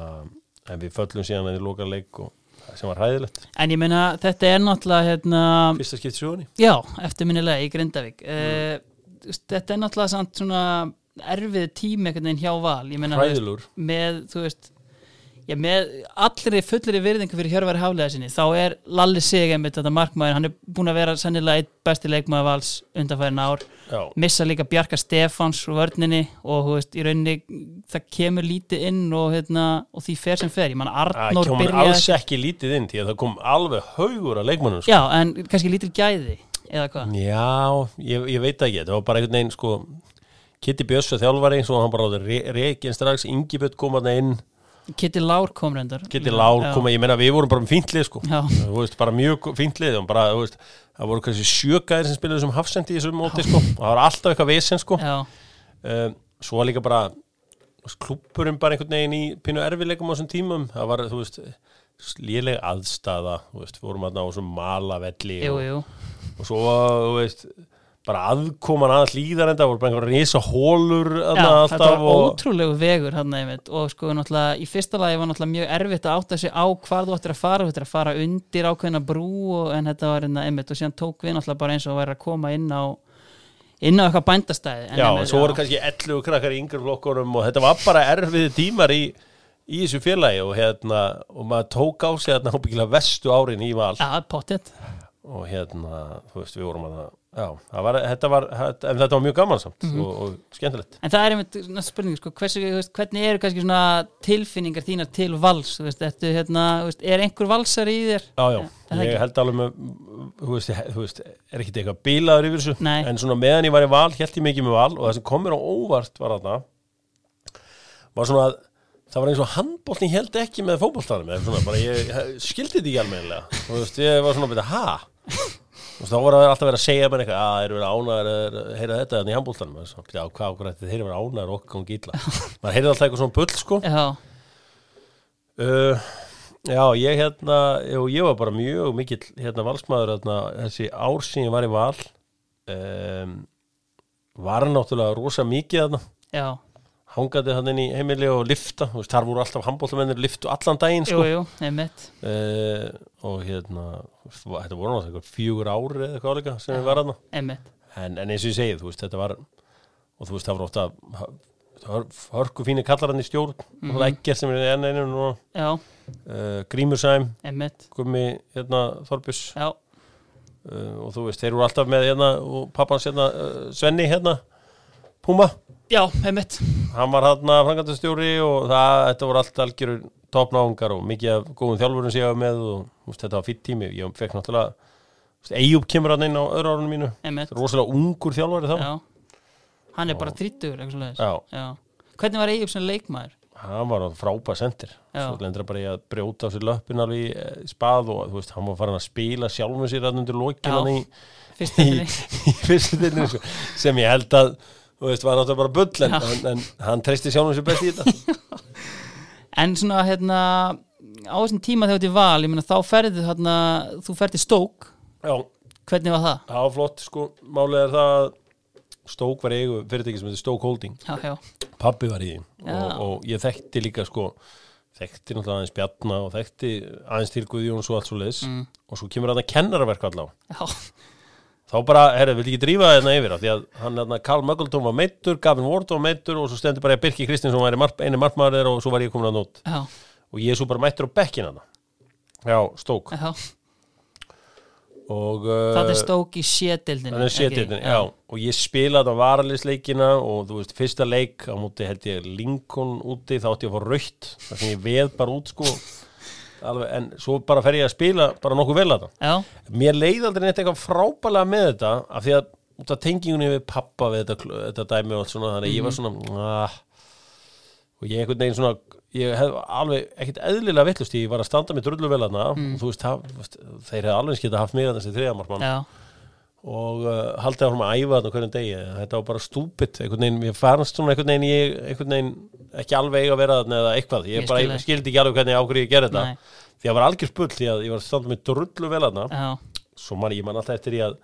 en við föllum síðan að ég loka leik og sem var hæðilegt, En ég meina, þetta er náttúrulega hérna, fyrsta skipt sjóni já, eftirminnilega í Grindavík. Mm. uh, Þetta er náttúrulega samt svona erfið tími einhvern veginn hjá val. Meina, veist, með, þú veist Já, með allri fullri virðingu fyrir Hjörvar Hálega sinni, þá er Lalli Sig einmitt þetta markmaður, hann er búin að vera sennilega eitt besti leikmaður vals undanfærin ár. Já, missa líka Bjarka Stefáns úr vörninni og þú veist, í rauninni það kemur lítið inn og, hérna, og því fer sem fer, ég man það Arnór kemur byrjaði alls ekki lítið inn því að það kom alveg haugur að leikmannum sko. Já, en kannski lítil gæði eða hvað? Já, ég, ég veit ekki, þetta var bara einhvern veginn sko, Kitty Björns var þjálfari svo hann bara áður reygin strax. Ingibjörn kom að inn, Kitty Lár kom reyndar. Kitty Lár kom ég meina við vorum bara með fíntlið sko. Veist, bara mjög fíntlið bara, veist, það voru kannski sjögæðir sem spilaði sem hafsendi í þessum móti sko, það var alltaf eitthvað vesen sko. Um, svo líka bara klúppurinn bara einhvern veginn í pínu erfileikum á þessum tímum. Það var, þú veist, léleg aðstæða þú veist, fórum að ná þessum malavelli og, og svo, þú veist bara aðkoman að hlýðar enda voru bara einhverja risa hólur Já, þetta var og, ótrúlegu vegur hann einmitt. Og sko náttúrulega í fyrsta lagi var náttúrulega mjög erfitt að átta sig á hvar þú ættir að fara, þú ættir að fara undir ákveðna brú og, en þetta var hérna einmitt og síðan tók við náttúrulega bara eins og væri að koma inn á inn á eitthvað bændastæði. En já, einmitt, svo voru kannski 11 krakkar í yngri flokkurum og þetta var bara erfiði tímar í, í þessu félagi og hérna og maður tók á sig hérna hópingilega vestu árin í val. Pottet og hérna, þú veist, við vorum að já, var, þetta var, þetta, en þetta var mjög gaman samt Mhm. og, og skemmtilegt En það er einmitt næsta spurning, sko, hversu, veist, hvernig eru kannski svona tilfinningar þínar til vals, þú veist, ertu, hérna, veist, er einhver valsar í þér? Já, já, það ég held alveg með þú veist, þú veist, er ekki eitthvað bílaður yfir þessu, Nei. en svona meðan ég var í val held ég mikið með val og það sem kom mér á óvart var þarna var svona að það var eins og handbóltin held ekki með bara ég skildi þetta ekki veist, ég var svona að byrja, ha? Og þá voru það alltaf verið að segja mér eitthvað, að eru verið ánæður að heyra þetta þannig í handbóltanum, já, hvað okkur ætti þeir eru verið ánæður og okkur gíla *laughs* maður heyrði alltaf eitthvað svona bull, sko. Já, Uh, já, ég hérna jú, ég var bara mjög mikill hérna valsmaður hérna, þessi ár sem ég var í val. Um, var náttúrulega rosa mikið þarna. Já, hangandi hann inn í heimili og lifta veist, þar voru alltaf handbóltamennir liftu allan daginn jú, sko. jú, einmitt. Uh, og hérna þetta voru náttúrulega fjögur ári eða eitthvað áleika sem ég var þarna. Einmitt, en, en eins og ég segi, þú veist, þetta var og þú veist, það voru ofta hör, hörku fíni kallar hann í stjórn. Mm -hmm. ekkert sem er enn einu uh, Grímursæm, Gummi hérna, Þorbjus Já, uh, og þú veist, þeir eru alltaf með hérna, og pappans hérna, uh, Svenni hérna, Puma? Já, einmitt. Hann var hérna frangandastjóri og það, þetta voru allt algjörur topnáungar og mikið af góðum þjálfurum sem ég var með og veist, þetta var fýtt tími. Ég fekk náttúrulega, Eyjúb kemur hann inn á öðru árunum mínu, Einmitt, rosalega ungur þjálfari þá já. Hann er bara þrítugur, eitthvað svoleiðis. Já. já. Hvernig var Egil sem leikmaður? hann var frábær sendir. Já. svo lendur bara í að brjóta á sér löppin alveg í eh, spað og veist, hann var farin að spila sjálfum sér hann undir lokin Já. hann *laughs* í, í, í fyrstu dildinni, sko, sem ég held að þú veist, var náttúrulega bara bull en, Já. en, en hann treysti sjálfum sér best í þetta. *laughs* En svona, hérna á þessum tíma þegar ert í val, ég meina þá ferðu hérna, þú ferði stók já, Hvernig var það? það var flott sko, málið er það að Stók var eigu fyrirtæki sem heitir Stók Holding. Já, já, Pappi var í því Já. og, og ég þekkti líka sko þekkti náttúrulega aðeins Bjarna og þekkti aðeins til Guðjón og allt svo leis Mm. og svo kemur að kennaraverk allavega já, þá bara, herra, vil ekki drífa þetta yfir af því að hann, hérna, Karl Möggleton var meittur Gavin Ward var meittur og svo stendur bara að Birki Kristinsson var marp, eini markmaður og svo var ég komin að nót já, og ég er svo bara meittur á bekkin hann já, Stók já. Og uh, Það er stók í sétildinu Þannig að sétildin, já. Og ég spilaði á varalisleikina og þú veist, fyrsta leik á móti held ég Lincoln úti, þá átti ég að fá raukt þar sem ég veð bara út sko Alveg, en svo bara fer ég að spila bara nokkuð vel að það. Mér leiði aldrei neitt eitthvað frábælega með þetta af því að út af tengingunni við pappa við þetta, þetta dæmi og allt svona þannig að ég var svona ah, og ég einhvern veginn svona ég hef alveg ekkert eðlilega vittlust ég var að standa með drullu vel aðna og þú veist, það, þeir hefði alveg skita haft mig að þessi þriðamarkmann og uh, haldið áfram að æfa þetta á hverjum degi. Þetta var bara stúpid, einhvern veginn ég fannst svona einhvern veginn, ég, einhvern veginn ekki alveg að vera þarna eða eitthvað. Ég, Ég bara, skil ég þig. skildi ekki alveg hvernig ákveði ég gerði þetta. Nei. því að var algjör spull því að ég var að standa með drullu vel aðna svo man ég man alltaf eftir í að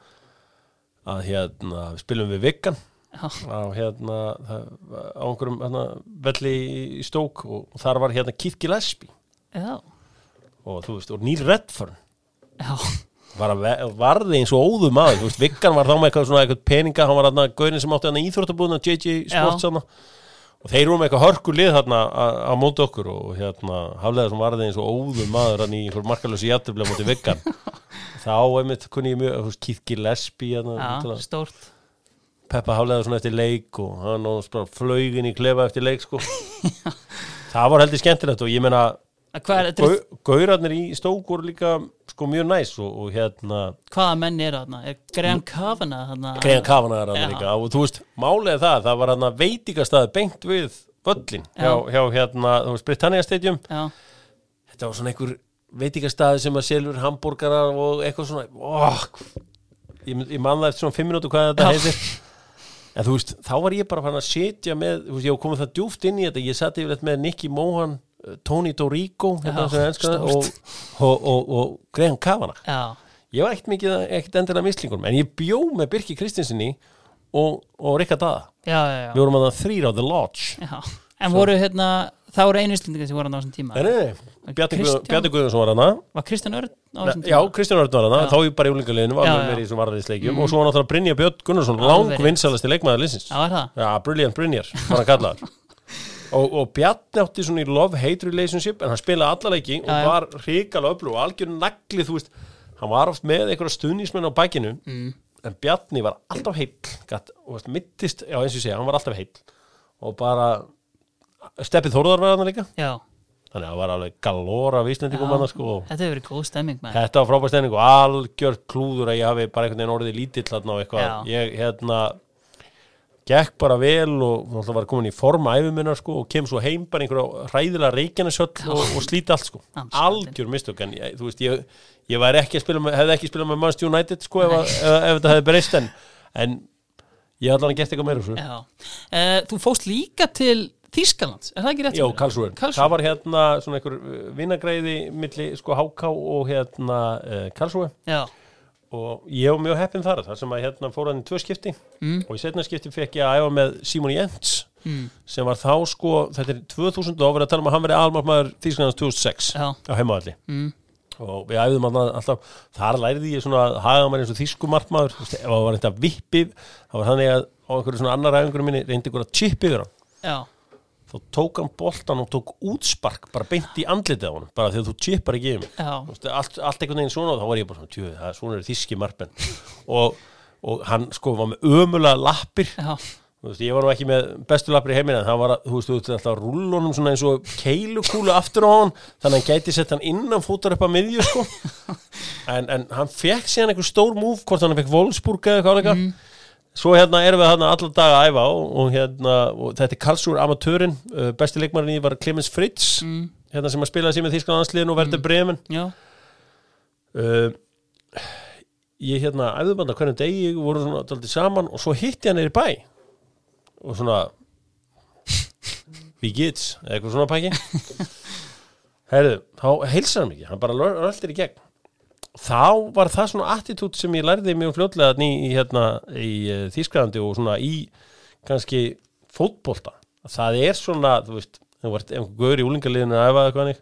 að hérna, við spilum við vikkan á hérna á einhverjum hérna, velli í stók og, og þar var hérna Keith Gillespie. Já, og þú veist, og Neil Redfern. Já, var varði eins og óðu maður þú veist, Viggan var þá með eitthvað svona eitthvað peninga hann var hann að gaurin sem átti hann íþróttabúðuna JJ Sports hann og þeir eru með eitthvað hörku lið þarna að að móti okkur og hérna haflega sem varði eins og óðu maður hann í einhver markalösi jættubli á móti Viggan. *laughs* Þá einmitt kunni ég mjög þú veist, Keith Gillespie já, stórt. Peppa haflega svona eftir leik og hann og flögin í klefa eftir leik sko. *laughs* Það var heldur skemmtilegt og ég gau, gaurarnir í stók voru líka sko mjög næs og, og hérna Hvaða menn eru þarna? Er Graham Kavanagh þarna? Greiðan Kavanar Já. hann líka og þú veist, er það, það var hann að veitingastæði beint við völlin hjá, Já. hjá hérna, þú veist, Britannia Stadium Já, þetta var svona einhver veitingastæði sem að selur hambúrgarar og eitthvað svona oh, ég, ég man það eftir svona fimm minútu hvað þetta heitir en þú veist, þá var ég bara að setja með, þú veist, ég komið það djúft inn í þetta ég satt yfirleitt með Nicky Mohan Tony Dorigo hérna Já, enska, og, og, og, og Graham Kavanagh Já, ég var ekkert mikið, ekkert endilega mislingunum en ég bjó með Birki Kristinsinni og, og Rikka Dada já, já, já. við vorum að það þrýra á The Lodge já. En voru hérna, þá voru einu íslendingar sem voru hann á þessum tíma nei, nei, nei, Bjarni Guðjónsson var hana Var Kristján Örn á þessum Já, tíma? Kristján Örn var hana, Já. þá ég bara í var Já, með já. mér í þessum varðarliðsleikjum og svo var náttúrulega Brynja Björn Gunnarsson lang Alveg. vinsalasti leikmaður liðsins Já, er það? Já, Brilliant Brynjar, var hann kallaður *laughs* og, og Bjarni átti svona í love-hate relationship en hann spilaði alla leiki og Já, var hrikalega öflug og algjör nagli, þú veist hann var oft með einhverja stuðnismenn á bækinu Mm. en Bjarni var alltaf heill gat, og mittist, já eins og ég segja, hann var alltaf heill. Og bara Steppið Þórðar var hann líka. Já, þannig að það var alveg galóra Já. hann sko. Og þetta hefur verið góð stemming með Þetta var frábæð stending og algjört klúður að ég hafi bara einhvern veginn orðið lítill og hérna gekk bara vel og náttúrulega var komin í form æfuminnar sko og kem svo heim bara einhverja hræðilega reykjanasöll og, og slíti allt sko. Algjör mistök en ég, þú veist ég, ég væri ekki að spila með, hefði ekki spilað með Manchester United sko ef, ef, ef þetta hefði breyst en, en ég hafði allan gert eitthvað meira. Já, uh, þú fóst líka til Þýskalands, er það ekki rétt? Karlsruhe. Karlsruhe. Það var hérna svona einhver uh, vinagreiði milli sko HK og hérna uh, Karlsruhe Já, og ég var mjög heppinn þar þar sem að hérna fór hann í tvö skipti Mm. og í setna skipti fekk ég að æfa með Simon Jens mm. sem var þá sko, þetta er 2000 og verið að tala um að hann verið almarmaður Þýsklands 2006 já, á heimavalli mm. og við æfðum hann alltaf þar lærði ég svona að haga maður eins og veist, ef það var eitthvað vippi þá var þannig að á einhverju svona annar æfingur minni reyndi að chip yfir hann já, þá tók hann boltan og tók útspark bara beint í andlitið á hann bara að þú chipar ekki veist, allt, allt einhvern veginn svona og þá var ég bara svona, tjöð, það er svona er þíski marpenn og, og hann sko var með ömulega lappir. Já, veist, ég var nú ekki með bestu lappir í heiminn en það var, þú veist, þú veist, alltaf rullunum svona eins og keilukúlu aftur á hann þannig að hann gæti sett hann innan fótar upp að miðju sko. *laughs* En, en hann fekk síðan einhver stór múf hvort hann fekk Wolfsburg eða eitthvað áleika svo hérna erum við hérna allar daga að æfa og, og hérna, og þetta er Karlsruhe amatörinn, uh, besti leikmarinn í var Clemens Fritz mm. hérna sem að spilaði sér með Þýskalandsliðin og verður bremin já, uh, ég hérna æfðubanda hvernig degi voru svona daldið saman og svo hitti hann neyri bæ. Og svona við gits eitthvað svona pæki. *laughs* Herðu, þá heilsar hann ekki hann bara röldir í gegn þá var það svona attitút sem ég lærði mjög fljótlega þarna í, hérna, í uh, Þýskalandi og svona í kannski fótbolta það er svona, þú veist þú ert einhver guður í úlingaliðinu að æfa eitthvað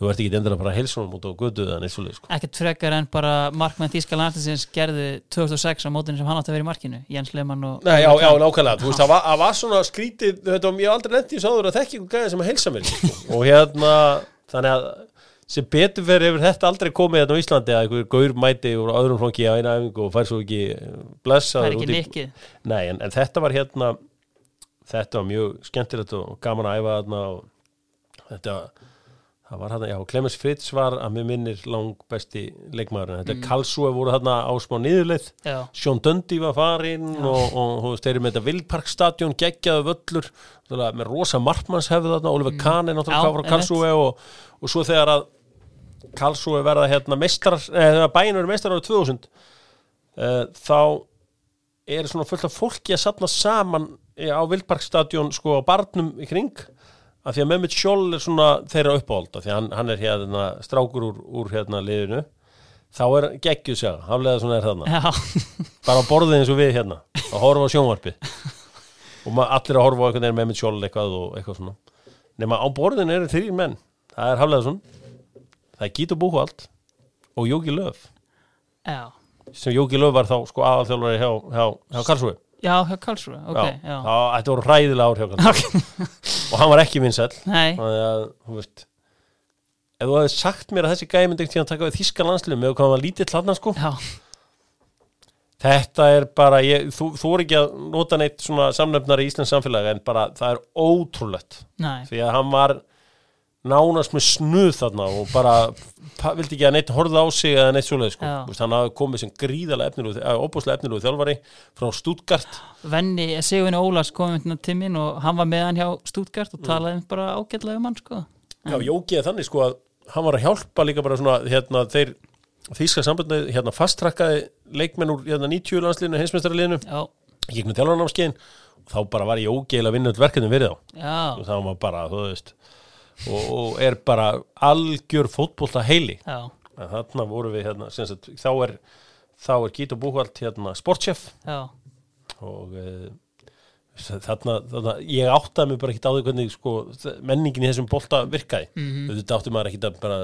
þú ert ekki endur að bara heilsa honum út á götu eða neitt svoleið sko. ekkert frekar en bara markmenn Þýskalandsins gerðu 2006 á mótinu sem hann átti að vera í markinu Jens Lehmann og Nei, já, já, nákvæmlega, þú veist, það var, það var svona skrítið, þetta var, hef aldrei lendið sáður að ykkur gæði sem að heilsa mér sko. og hérna, þannig að sem betur fyrir hefur þetta aldrei komið hérna á Íslandi að einhver gaur mæti úr öðrum flokki á eina æfingu og fær svo ekki það blessaður er ekki nikkið. Nei, en, en þetta var hérna þetta var mjög skemmtilegt og gaman að æfa þarna og þetta það var hérna, já, Clemens Fritz var að mér minnir lang besti leikmaður þetta mm. Karlsruhe voru þarna á smá niðurleið. Sean Dundee var farinn og, og þeir eru með þetta Vildparkstadion geggjaðu völlur með rosa markmannshefðu þarna Oliver Kahn er náttúrulega frá Karlsruhe og, og svo þegar að Karlsruhe verða hérna mestrar eða bæinn verður mestrar árið 2000 uh, þá er svona fullt af fólki að safna saman eh, á Vildparkstadion sko á barnum í kring af því að Mehmet Scholl er svona þeirra uppáhalda því að hann, hann er hérna strákur úr, úr hérna liðinu. Þá er geggjuð sjá, haflega svona er þarna. Bara á borðið eins og við hérna að horfa á sjónvarpið. Og allir að horfa á einhvern veginn með sjól eitthvað og eitthvað svona. Nema á borðinu eru þrýr menn það er Hafleðarsson það er Gítur Búhald og Jóki Löf. Já. Sem Jóki Löf var þá sko aðalþjálfari hjá, hjá, hjá Karlsruhe. Já, hjá Karlsruhe, ok, já, já. þetta voru hræðilega ár hjá Karlsruhe. Og hann var ekki þannig að, þú hefði sagt mér að þessi gæði myndi ekki taka við þíska landsliðum með hvað var lítill hann sko. Þetta er bara, ég, þú, þú er ekki að nota neitt svona samnefnar í Íslands samfélagi en bara það er ótrúlegt. Nei, því að hann var nánast með snuð þarna og bara vildi ekki að neitt horfa á sig eða neitt svoleið sko. Hann hafði komið sem gríðalega efnilúð, óbúslega efnilúð þjálfari frá Stuttgart. Venni, Sigurinn Ólafs kom hérna til minn og hann var með hann hjá Stuttgart Mm. og talaði bara ágætlega um hann sko. Já, Jóki er þannig sko að hann var að hjálpa líka bara svona hérna þeir þýska sambandið hérna fastrakkaði leikmenn úr hérna 90 landsliðinu, heimsmeistaraliðinu. Já, í gegnum þjálfarnámskeiðin og þá bara var ég ógeila að og og, er bara algjör fótbolta heili. Já, en þarna voru við hérna, sagt, þá er þá er Gíto Búhvald hérna sportchef. Já, og uh, þarna, þarna ég áttaði mig bara ekki á því hvernig sko, menningin í þessum bolta virkaði. Mm Mhm. -hmm. þetta átti maður ekki að bara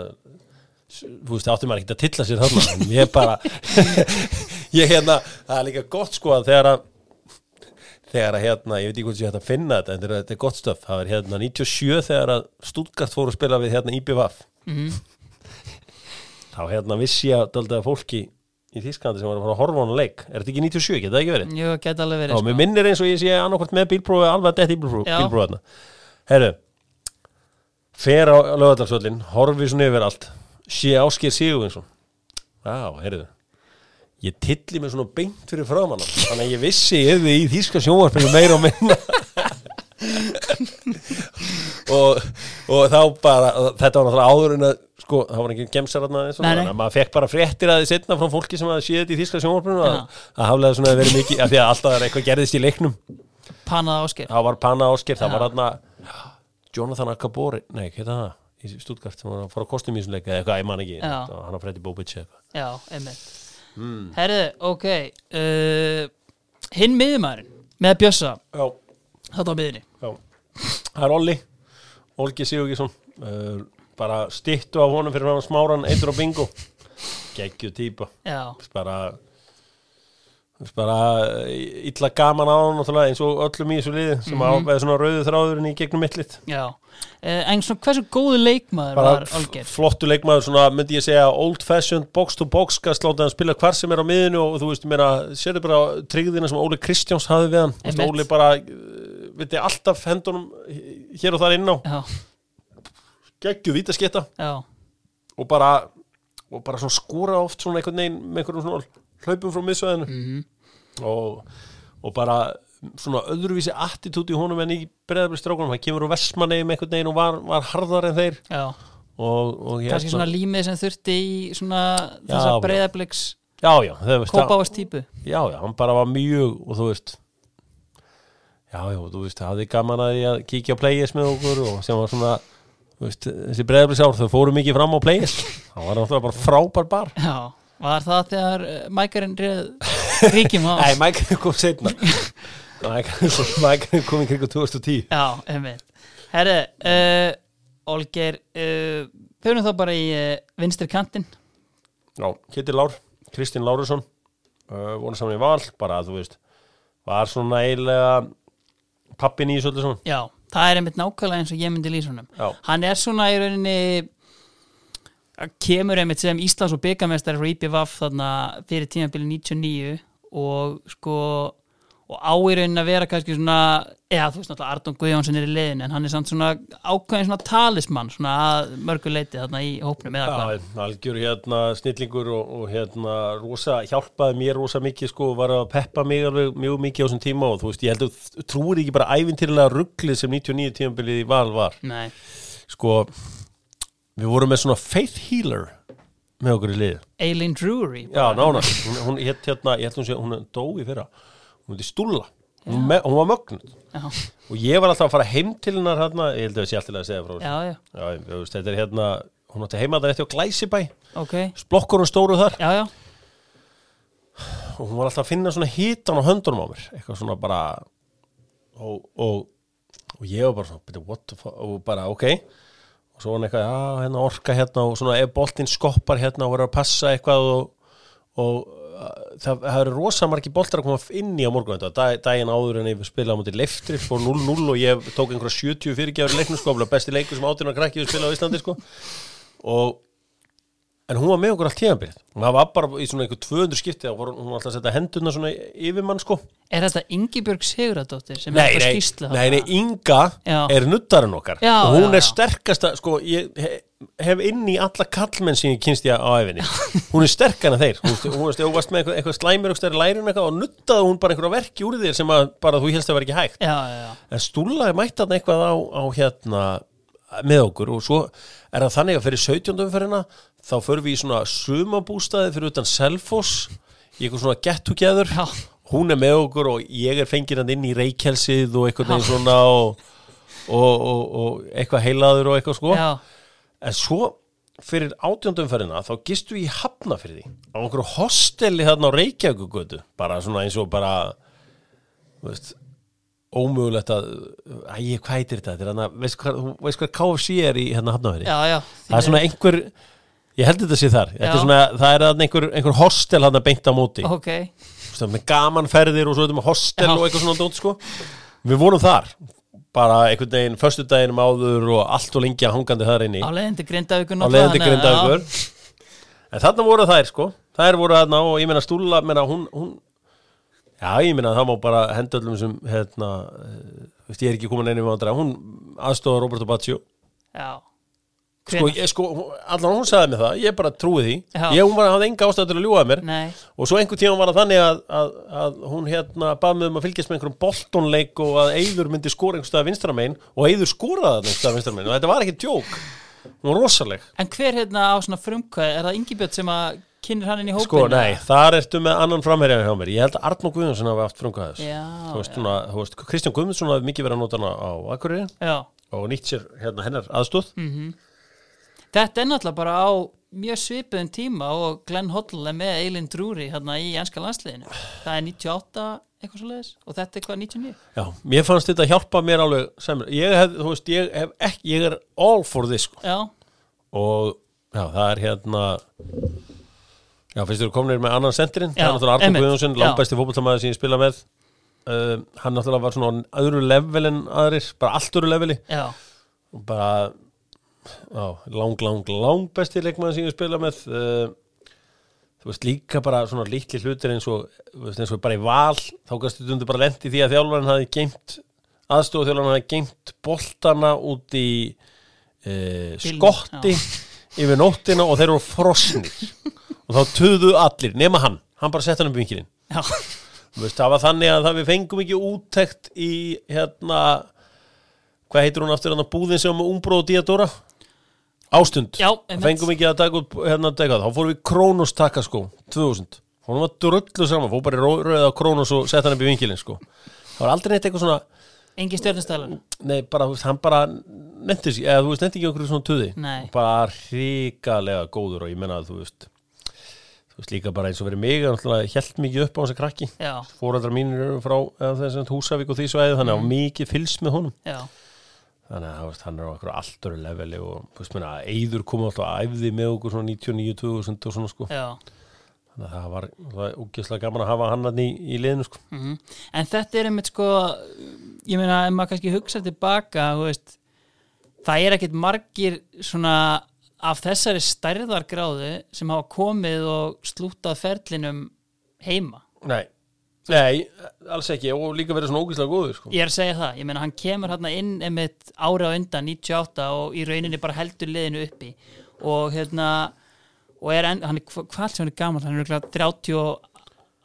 þú veist, átti maður ekki að tilla sér þarna. En ég bara *laughs* ég hérna, það er líka gott sko að þegar að þegar að hérna, ég veit ekki hvort ég hægt að finna þetta en þetta er, er gott stöf, það er hérna 97 þegar að Stuttgart fóru að spila við hérna IBVF mhm, þá hérna vissi ég að daldið að fólki í Þísklandi sem var að fara að horfa á hana leik. Er þetta ekki 97, geta það ekki verið? jú, geta alveg verið mér sko. minnir eins og ég sé annarkvort með bílprófi alveg að þetta Já. bílprófi Herru fer á lögadalsvöllin horfi svona yfir allt. Sé Ásker Sigurvinsson. Já, herru ég tilli mig svona beint fyrir framann þannig að ég vissi ég hefði í þýska sjónvarpinu meira og minna. Og, og þá bara þetta var náttúrulega áður en að sko, það var ekki gemsar nei. þannig að maður fekk bara fréttir að þið setna frá fólki sem að sé þetta í þýska sjónvarpinu að, að haflega svona verið mikið af því að alltaf er eitthvað gerðist í leiknum. Panað ásker það var Panna Ásker, það var þarna Jonathan Akabori, nei, hvað er það í Stuttgart, sem var að fara á kostum í þessum leik eða eitthvað, ég man ekki, hann að Freddy Bobic eða eitthvað mm. Herðu, ok uh, Hinn miðumæðurinn með Bjössa, Já, þetta á miðunni já. Það er Olli, Olgi Sigurgesson uh, bara stittu á honum fyrir hann smáran, eitur á bingo. Geggju típa. Já, bara bara eh, illa gaman á hann eins og öllum í þessu liði sem mm. -hmm. svona rauðu þráðurinn í gegnum mittlit já uh, En svona hversu góðu leikmaður bara var Olgeir? flottu leikmaður svona myndi ég segja old fashioned box to box hann spila hvar sem er á miðinu og þú veist, mér sérðu bara tryggðina sem Óli Kristjáns hafði við hann veist. Óli bara, uh, veit ég, alltaf hendunum hér og þar inn á Já, geggju vítasketta já, og bara og bara svona skúra oft svona einhvern veginn með einhverjum svona hlaupum frá miðsvæðinu. Mhm, og, og bara svona öðruvísi attitút í honum en í breðabristrákunum, hann kemur úr Vestmanneið með einhvern veginn og var, var harðar en þeir. Já. Og, og hérna- Kannski svona límið sem þurfti í svona þessa já. breyðabliks já, já, það, það, hann bara var mjög og þú veist já, já, þú veist, hafði gaman að því að kíkja á playis með okkur og sem var svona veist, þessi breðabristár, þau fóru mikið fram á playis hann var náttúrulega bara frábær bar. Já, var það þegar uh, mækarinn reð ríkjum á *laughs* Nei, Mike kom setna Mike kom í kringu 2010 Já, einmitt. Herri, uh, Olgeir uh, Förum þá bara í uh, vinstri kantinn. Já, Kitty Lár, Kristinn Lárusson uh, voru saman í val, bara að þú veist var svona eiginlega pappin í þessu öllu svona Já, það er einmitt nákvæmlega eins og ég myndi lýsa honum. Já. Hann er svona í rauninni kemur einmitt sem Íslands og byggamestari frá IPVAF þarna fyrir tímabili 99 og sko og á í rauninni að vera kannski svona eða þú veist náttúrulega Arnón Guðjónsson er í leiðin en hann er samt svona ákveðin svona talismann svona að mörgu leiti þarna í hópnum eða hvað? Já, algjör hérna snillingur og, og hérna rosa, hjálpaði mér rosa mikið sko, var að peppa mig alveg mjög mikið á þessum tíma og þú veist, ég held að trúir ekki bara ævintýrlega rugglið sem 99 tímabilið í val var. Nei, sko, við vorum með svona faith healer með okkur í lið Eileen Drury Já, nána, hún, hún hétt hérna, ég held hún sé, hún dó í fyrra. Hún heiti Stúlla, hún, me, hún var mögnuð. Já, og ég var alltaf að fara heim til hennar hérna, ég held að við sé alltaf að segja frá já, já, Já, ég, ég veist, þetta er hérna, hún átti heima þetta eftir á Glæsibæ, ok. Splokkur og stóru þar. Já, já, og hún var alltaf að finna svona hitan á höndunum á mér, eitthvað svona bara og, og, og ég var bara svona, byrja, what the fuck, og bara, ok og svo var hann eitthvað, já, hérna orka hérna og svona ef boltinn skoppar hérna og verður að passa eitthvað og, og uh, það, það eru rosa margir boltar að koma inn í á morgun. Dag, daginn áður en ég spilaði á mútið leftri fór 0-0 og ég tók einhverja 70 fyrirgjafur leiknum sko, besti leikur sem átinn að krakki við spilaði á Íslandi sko. Og en hún var með okkur allt tíðanbyrð það var bara í svona einhver 200 skipti og hún var alltaf að setja hendurna svona yfir mann sko. Er þetta Ingibjörg Siguradóttir sem er eitthvað nei, skýrslu nei, nei, Inga Já. er nuttarinn okkar. Já, og hún já, er sterkasta sko, ég he, hef inn í alla kallmenn sem ég kynst ég á æfinni *laughs* hún er sterkana þeir. Hún, hún varst með eitthvað, eitthvað slæmur og stærri lærin eitthvað og nuttaði hún bara einhverja verki úr þér sem að bara þú helst að vera ekki hægt. Já, já, já, en Stúla er mætt þarna eitthvað á, á hérna með okkur og svo er það þannig að fyrir 17. umferðina þá förum við í svona sumabústaði fyrir utan Selfoss í eitthvað svona get together Já. hún er með okkur og ég er fengið hann inn í reykjelsið og eitthvað neginn svona og, og, og, og eitthvað heilaður og eitthvað sko já, en svo fyrir átjóndumferðina þá gistu í Hafnafyrði á einhverju hosteli þarna á Reykjavíkugötu bara svona eins og bara veist ómögulegt að æ, hvað heitir þetta? þetta er hana, veist hvað, hvað KFC er í hérna Hafnafyrði? já, já það er svona einhver ég held þetta sé þar. Er svona, það er einhver, einhver hostel hann að beint á móti. Ok, Svona með gaman ferðir og svo þetta með hostel Já. og eitthvað svona dót sko. Við vorum þar bara einhvern veginn, föstudeginum áður og allt og lengi að hangandi þar inni. Á leiðindi grindavíkur á leiðandi grindavíkur. En þarna voru þær sko. Þær voru þarna og ég meina stúla meina, hún, hún, já ég meina það má bara henda öllum sem hérna, eh, ég er ekki komin einnig með andra hún aðstofa Roberto Baccio já, sko, ég, sko, allan hún sagði mér það ég bara trúi því, Já. ég hún var hafði enga ástæð til að ljúga að mér. Nei, og svo einhvern tíma var það þannig að, að, að hún hérna bað mig um að fylgjast með einhverjum boltonleik og að Eyður myndi skora einhver stað vinstra megin og Eyður skoraði það einhver stað vinstra megin. Og þetta var ekki djók. Hún var rosaleg. En hver hérna á svona frumkvæð er það Ingibjörn sem að kynir hann inn í hópin Sko, nei, þar ertu með annan framherja hjá mér. Ég held að Arnó Guðjónsson hafi haft frumkvæðis Já, Þú veist, svona, þú veist, Kristján Guðmundsson hafi mikið verið að nota hana á Akureyri og nýtt sér hérna hennar aðstóð Mm. Þetta er náttúrulega bara á mjög svipuðum tíma og Glenn Hoddle er með Eilin Drury hérna í ennska landsliðinu. Það er 98 eitthvað svo leiðis og þetta er hvað 99 Já, mér fannst þetta hjálpa mér alveg sem, ég hef, þú veist, ég hef ekki ég er all for this sko. já, og já, það er hérna Já, finnst þér kominir með annan sendirinn það er náttúrulega einmitt, Guðjónsson, langbæsti fótboltamaður sem ég spila með. Uh, hann náttúrulega var svona öðru level en aðrir, bara allt öðru leveli. Já, og bara á, lang, lang, lang besti leikmaður sem ég spila með uh, þú veist líka bara svona litli hlutir eins og, veist, eins og bara í val þá gæstu dundu bara lendi því að þjálfarinn hafi geimt aðstofu þjálfarinn hafi geimt boltana út í Bílnum, skotti yfir nóttina og þeir eru frosnir. Og þá töðu allir, nema hann. Hann bara sett hann um veist, það var þannig að það við fengum ekki úttekt í hérna hvað heitir hún aftur hérna búðin sem var umbróð og diadóra ástund. Já, Það fengum ekki að taka út hérna dekað þá fórum við Kronos takaskó 2000 hún var drullu saman, fór bara rauða á Kronos og sett hann upp í vinkilin sko. Það var aldrei neitt eitthvað svona engin stjórnstælar nei, bara, hann bara nefndi sig, eða þú veist, nefndi ekki okkur svona Nei. bara hrikalega góður og ég menna að þú veist þú veist líka bara eins og verið mig held mikið upp á hans að krakki. Já, fóreldrar mínir eru frá eða þess að Húsavík og því svæði þannig að mm. mikið fylgst með honum. Já, þannig að hann er á okkur allt öru leveli og þú veist, menna, Eyður kom alltaf að æfði með okkur svona 99-2000 og svona sko. Já. Þannig að það var, var úkislega gaman að hafa hann í, í liðinu sko. Mhm. En þetta er einmitt sko ég meina, ef maður kannski hugsa tilbaka veist, það er ekkit margir svona af þessari stærðargráðu sem hafa komið og slútað ferlinum heima. Nei, nei, alls ekki og líka verið svona ógislega góður sko. Ég er að segja það, ég meina hann kemur hérna inn einmitt ári á undan, 98 og í rauninni bara heldur liðinu uppi. Og hérna og er enn, hann er, hva- hvað sem hann er gammal hann er örugglega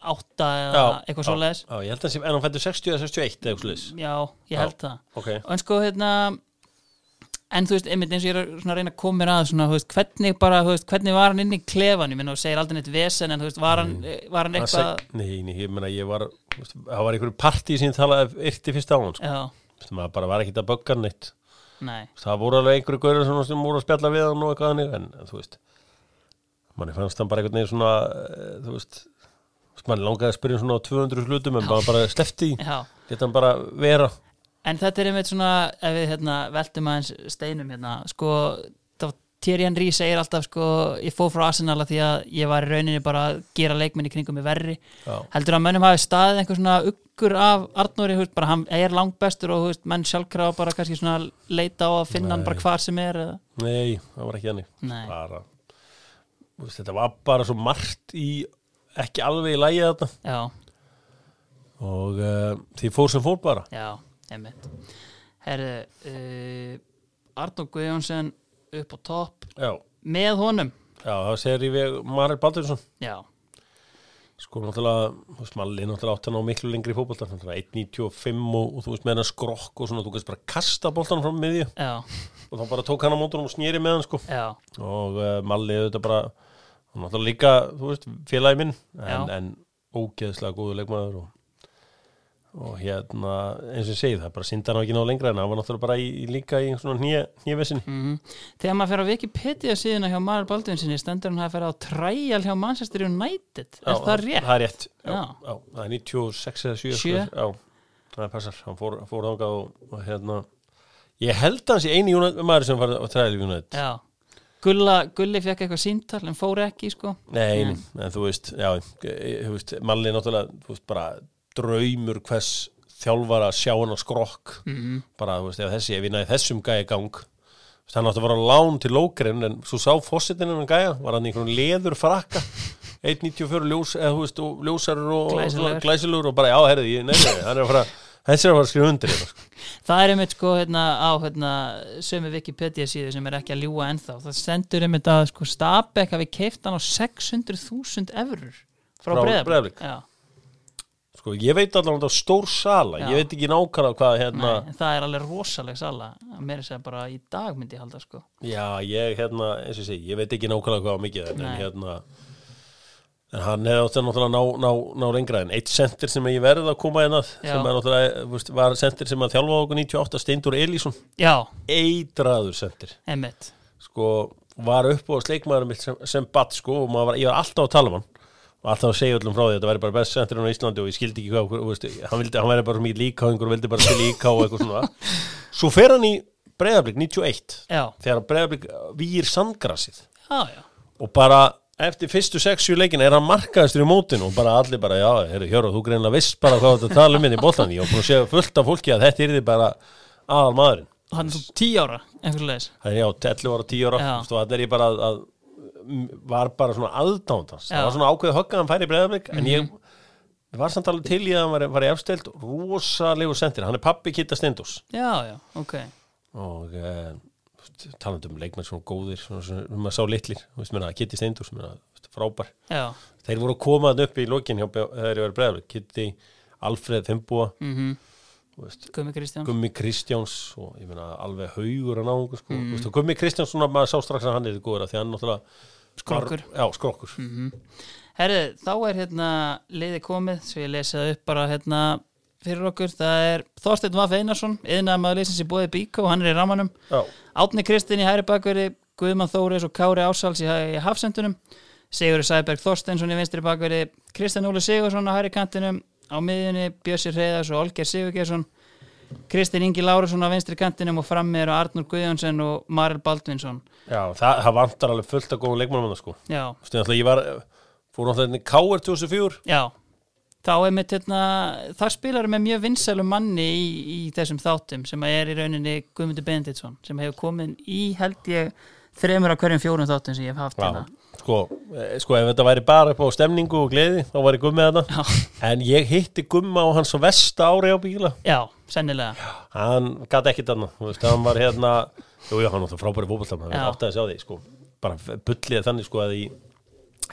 38 eða eitthvað svo leiðis Já, ég held að hann sé, en hann fættur 60 eða 61 eða eitthvað sliðis já, ég held það. Ok, en sko hérna en þú veist, einmitt eins og ég er að reyna að koma mér að svona, veist, hvernig bara, veist, hvernig var hann inn í klefan, ég meina, þú segir aldrei neitt vesen en þú veist, var hann, var hann Það eitthvað Nei, nei, ég meina ég var það var einhverju partí sem talaði yrti fyrst á hann sko. maður bara var ekkit að bögga neitt. Nei, það voru alveg einhverju gaurið sem, voru að spjalla við hann og eitthvað hannig en, þú veist manni fannst hann bara einhvern veginn svona eh, þú veist manni langaði að spyrja um svona á 200 hlutum en bara, bara já. Geta hann bara vera En þetta er einmitt svona, ef við hérna, veltum aðeins steinum hérna, sko, Thierry Henry segir alltaf, sko, ég fóð frá Arsenal að því að ég var í rauninni bara að gera leikminni kringum mig verri. Já. Heldur að mönnum hafi staðið einhver svona uggur af Arnóri, hú veist, bara hann er langbestur og hú veist, menn sjálfkrafa bara kannski svona leita á að finna hann bara hvar sem er eða? nei, það var ekki hannig Nei. bara veist, þetta var bara svo margt í ekki alveg í lægi þetta Já, og uh, því fór sem fór bara já, einmitt. Herðu, uh, Arnór Guðjónsson upp á topp. Já, með honum. já það segir ég við Maril Baldursson. Já, sko náttúrulega, þú veist, Malli náttúrulega átt hann á miklu lengri fótbolta, náttúrulega 1.95 og, og þú veist, með hann skrokk og svona, þú veist bara kasta boltan frá miðju. Já, og þá bara tók hann á mótunum og snýri með hann sko. Já, og uh, Malli auðvitað bara náttúrulega líka, þú veist, félagi minn en, en ógeðslega góðu leikmaður og, og hérna eins og ég segi það, bara syndan á ekki ná lengra en hann var náttúrulega bara í, í líka í svona nýjavesinni Mm Þegar maður fer á Wikipedia síðuna hjá Marel Baldvinsinni stendur hann að fer á træjal hjá Manchester United. Er það rétt? Það er rétt, já, Já. já, það er 96 eða 7 Sjö. Já, það er passar, hann fór, fór þangað og, og hérna ég held hans í eini maður sem var á træli United. Já. Gulla, Gulli fekk eitthvað síntal en fór ekki sko. Nei, Nei. en þú veist, já, þú veist, Malli náttúrulega, þú veist, bara draumur hvers þjálfara að sjá hann á skrokk, mm bara, þú veist, ef þessi, ef ég næði þessum gæja gang, hann átti að vera lán til lókrin, en svo sá fósitinn hann gæja, var hann einhvern leður frakka, 1.94 ljós, eða þú veist, og ljósarur og Glæsilegur. glæsilegur og bara, já, herrði, ég nefnir, hann er að fara, þessi er að fara að skrifa undir þetta, sko. Það er einmitt sko hérna á hérna sömu Wikipedia síðu sem er ekki að ljúa ennþá það stendur einmitt að sko Stabæk hafi keift hann á 600.000 eurur frá, Frá. Já, Sko, ég veit allavega það er stór sala, Já. ég veit ekki nákvæmlega hvað, hérna, nei, en það er alveg rosaleg sala mér er segja bara í dag myndi ég halda sko Já, ég, hérna, eins og segi, ég veit ekki nákvæmlega hvað mikið en, en Nei. hérna en hann hefði átt að náttúrulega ná, ná, ná lengra en eitt sendir sem ég verði að koma inn að Já. sem er náttúrulega, þú veist, var sendir sem að þjálfa á okkur 98, Steindur Elísson Já, eitraður sendir einmitt sko, var upp á sleikmaður mitt sem, sem batt, sko, og maður var, ég var alltaf að tala um hann og alltaf að segja öllum frá því að þetta væri bara best sendirinn á Íslandi og ég skildi ekki hvað, þú veist, hann, vildi, hann væri bara mjög líkáðingur og vildi bara spila líká og eitthvað svona. *laughs* Svo fer hann í Breiðablík 91 Já, þegar sandgrasið. Já, já. Og bara eftir fyrstu 6-7 leikin er hann markaðistur í mótinu og bara allir bara, já, heyrðu, Hjörður, þú greinlega viss bara hvað þetta tala um henni í boltan ég var búin að segja fullt af fólki að þetta er því bara aðal maðurinn Hann er svo 10 ára, einhver leis já, 11 ára, 10 ára. Já. og það er ég bara að, að var bara svona aðdándans. Mhm. það var svona ákveðið högg að hann færi í breyðarblik en ég var samt alveg til í að hann var, var í efstild rosalegu sendir, hann er pappi Kitta Stendus Já, já, ok. Og e, talandi um leikmenn svona góðir svona, svona, maður sá litlir, Kitti veist, frábær. Já, Þeir voru að koma þarna upp í lokin hjá þegar ég var bregðarleik, Kitty, Alfred Fimbúa, mhm, þú veist, Gummi Kristján Gummi Kristjáns og ég meina alveg haugur að náungu sko. Mm. veist, Gummi Kristjáns, svona, maður sá strax að hann er góður því hann náttúrulega Skrokkur. Já, skrokkur. Herðu, þá er hérna liði komið, svo ég lesi það upp bara hérna fyrir okkur, það er Þorsteinn Vaff Einarsson, yðnaðar maður leysins í bóði Bíkó, hann er í ramanum Já, Átni Kristinn í hæri bakverði, Guðmann Þóris og Kári Ásáls í, í hafsendunum. Sigurður Sæberg Þorsteinsson í vinstri bakverði Kristján Óli Sigursson á hæri kantinum á miðjunni Bjössi Reyðars og Olger Sigurgeirsson Kristinn Ingi Lárusson á vinstri kantinum og frammi eru Arnur Guðjónsson og Marel Baldvinsson. Já það, það vantar alveg fullt að góða leikmannum sko. Ég var fór náttúrulega inn í K.R. 2004 já. Þá er mitt hérna, þar spilar með mjög vinsælum manni í, í þessum þáttum sem er í rauninni Guðmundur Benediktsson sem hefur komið í held ég þremur af hverjum fjórum þáttum sem ég hef haft hérna sko, eh, sko ef þetta væri bara upp á stemningu og gleði þá væri Gummi þarna. Já, en ég hitti Gumma á hans á vesta ári á bíla. Já, sennilega. Hann gæti ekki þarna þú veist, hann var hérna jú, jú, hann var það frábæri fótboltam, hann Já. átti að sjá því sko. bara bullið þannig sko að í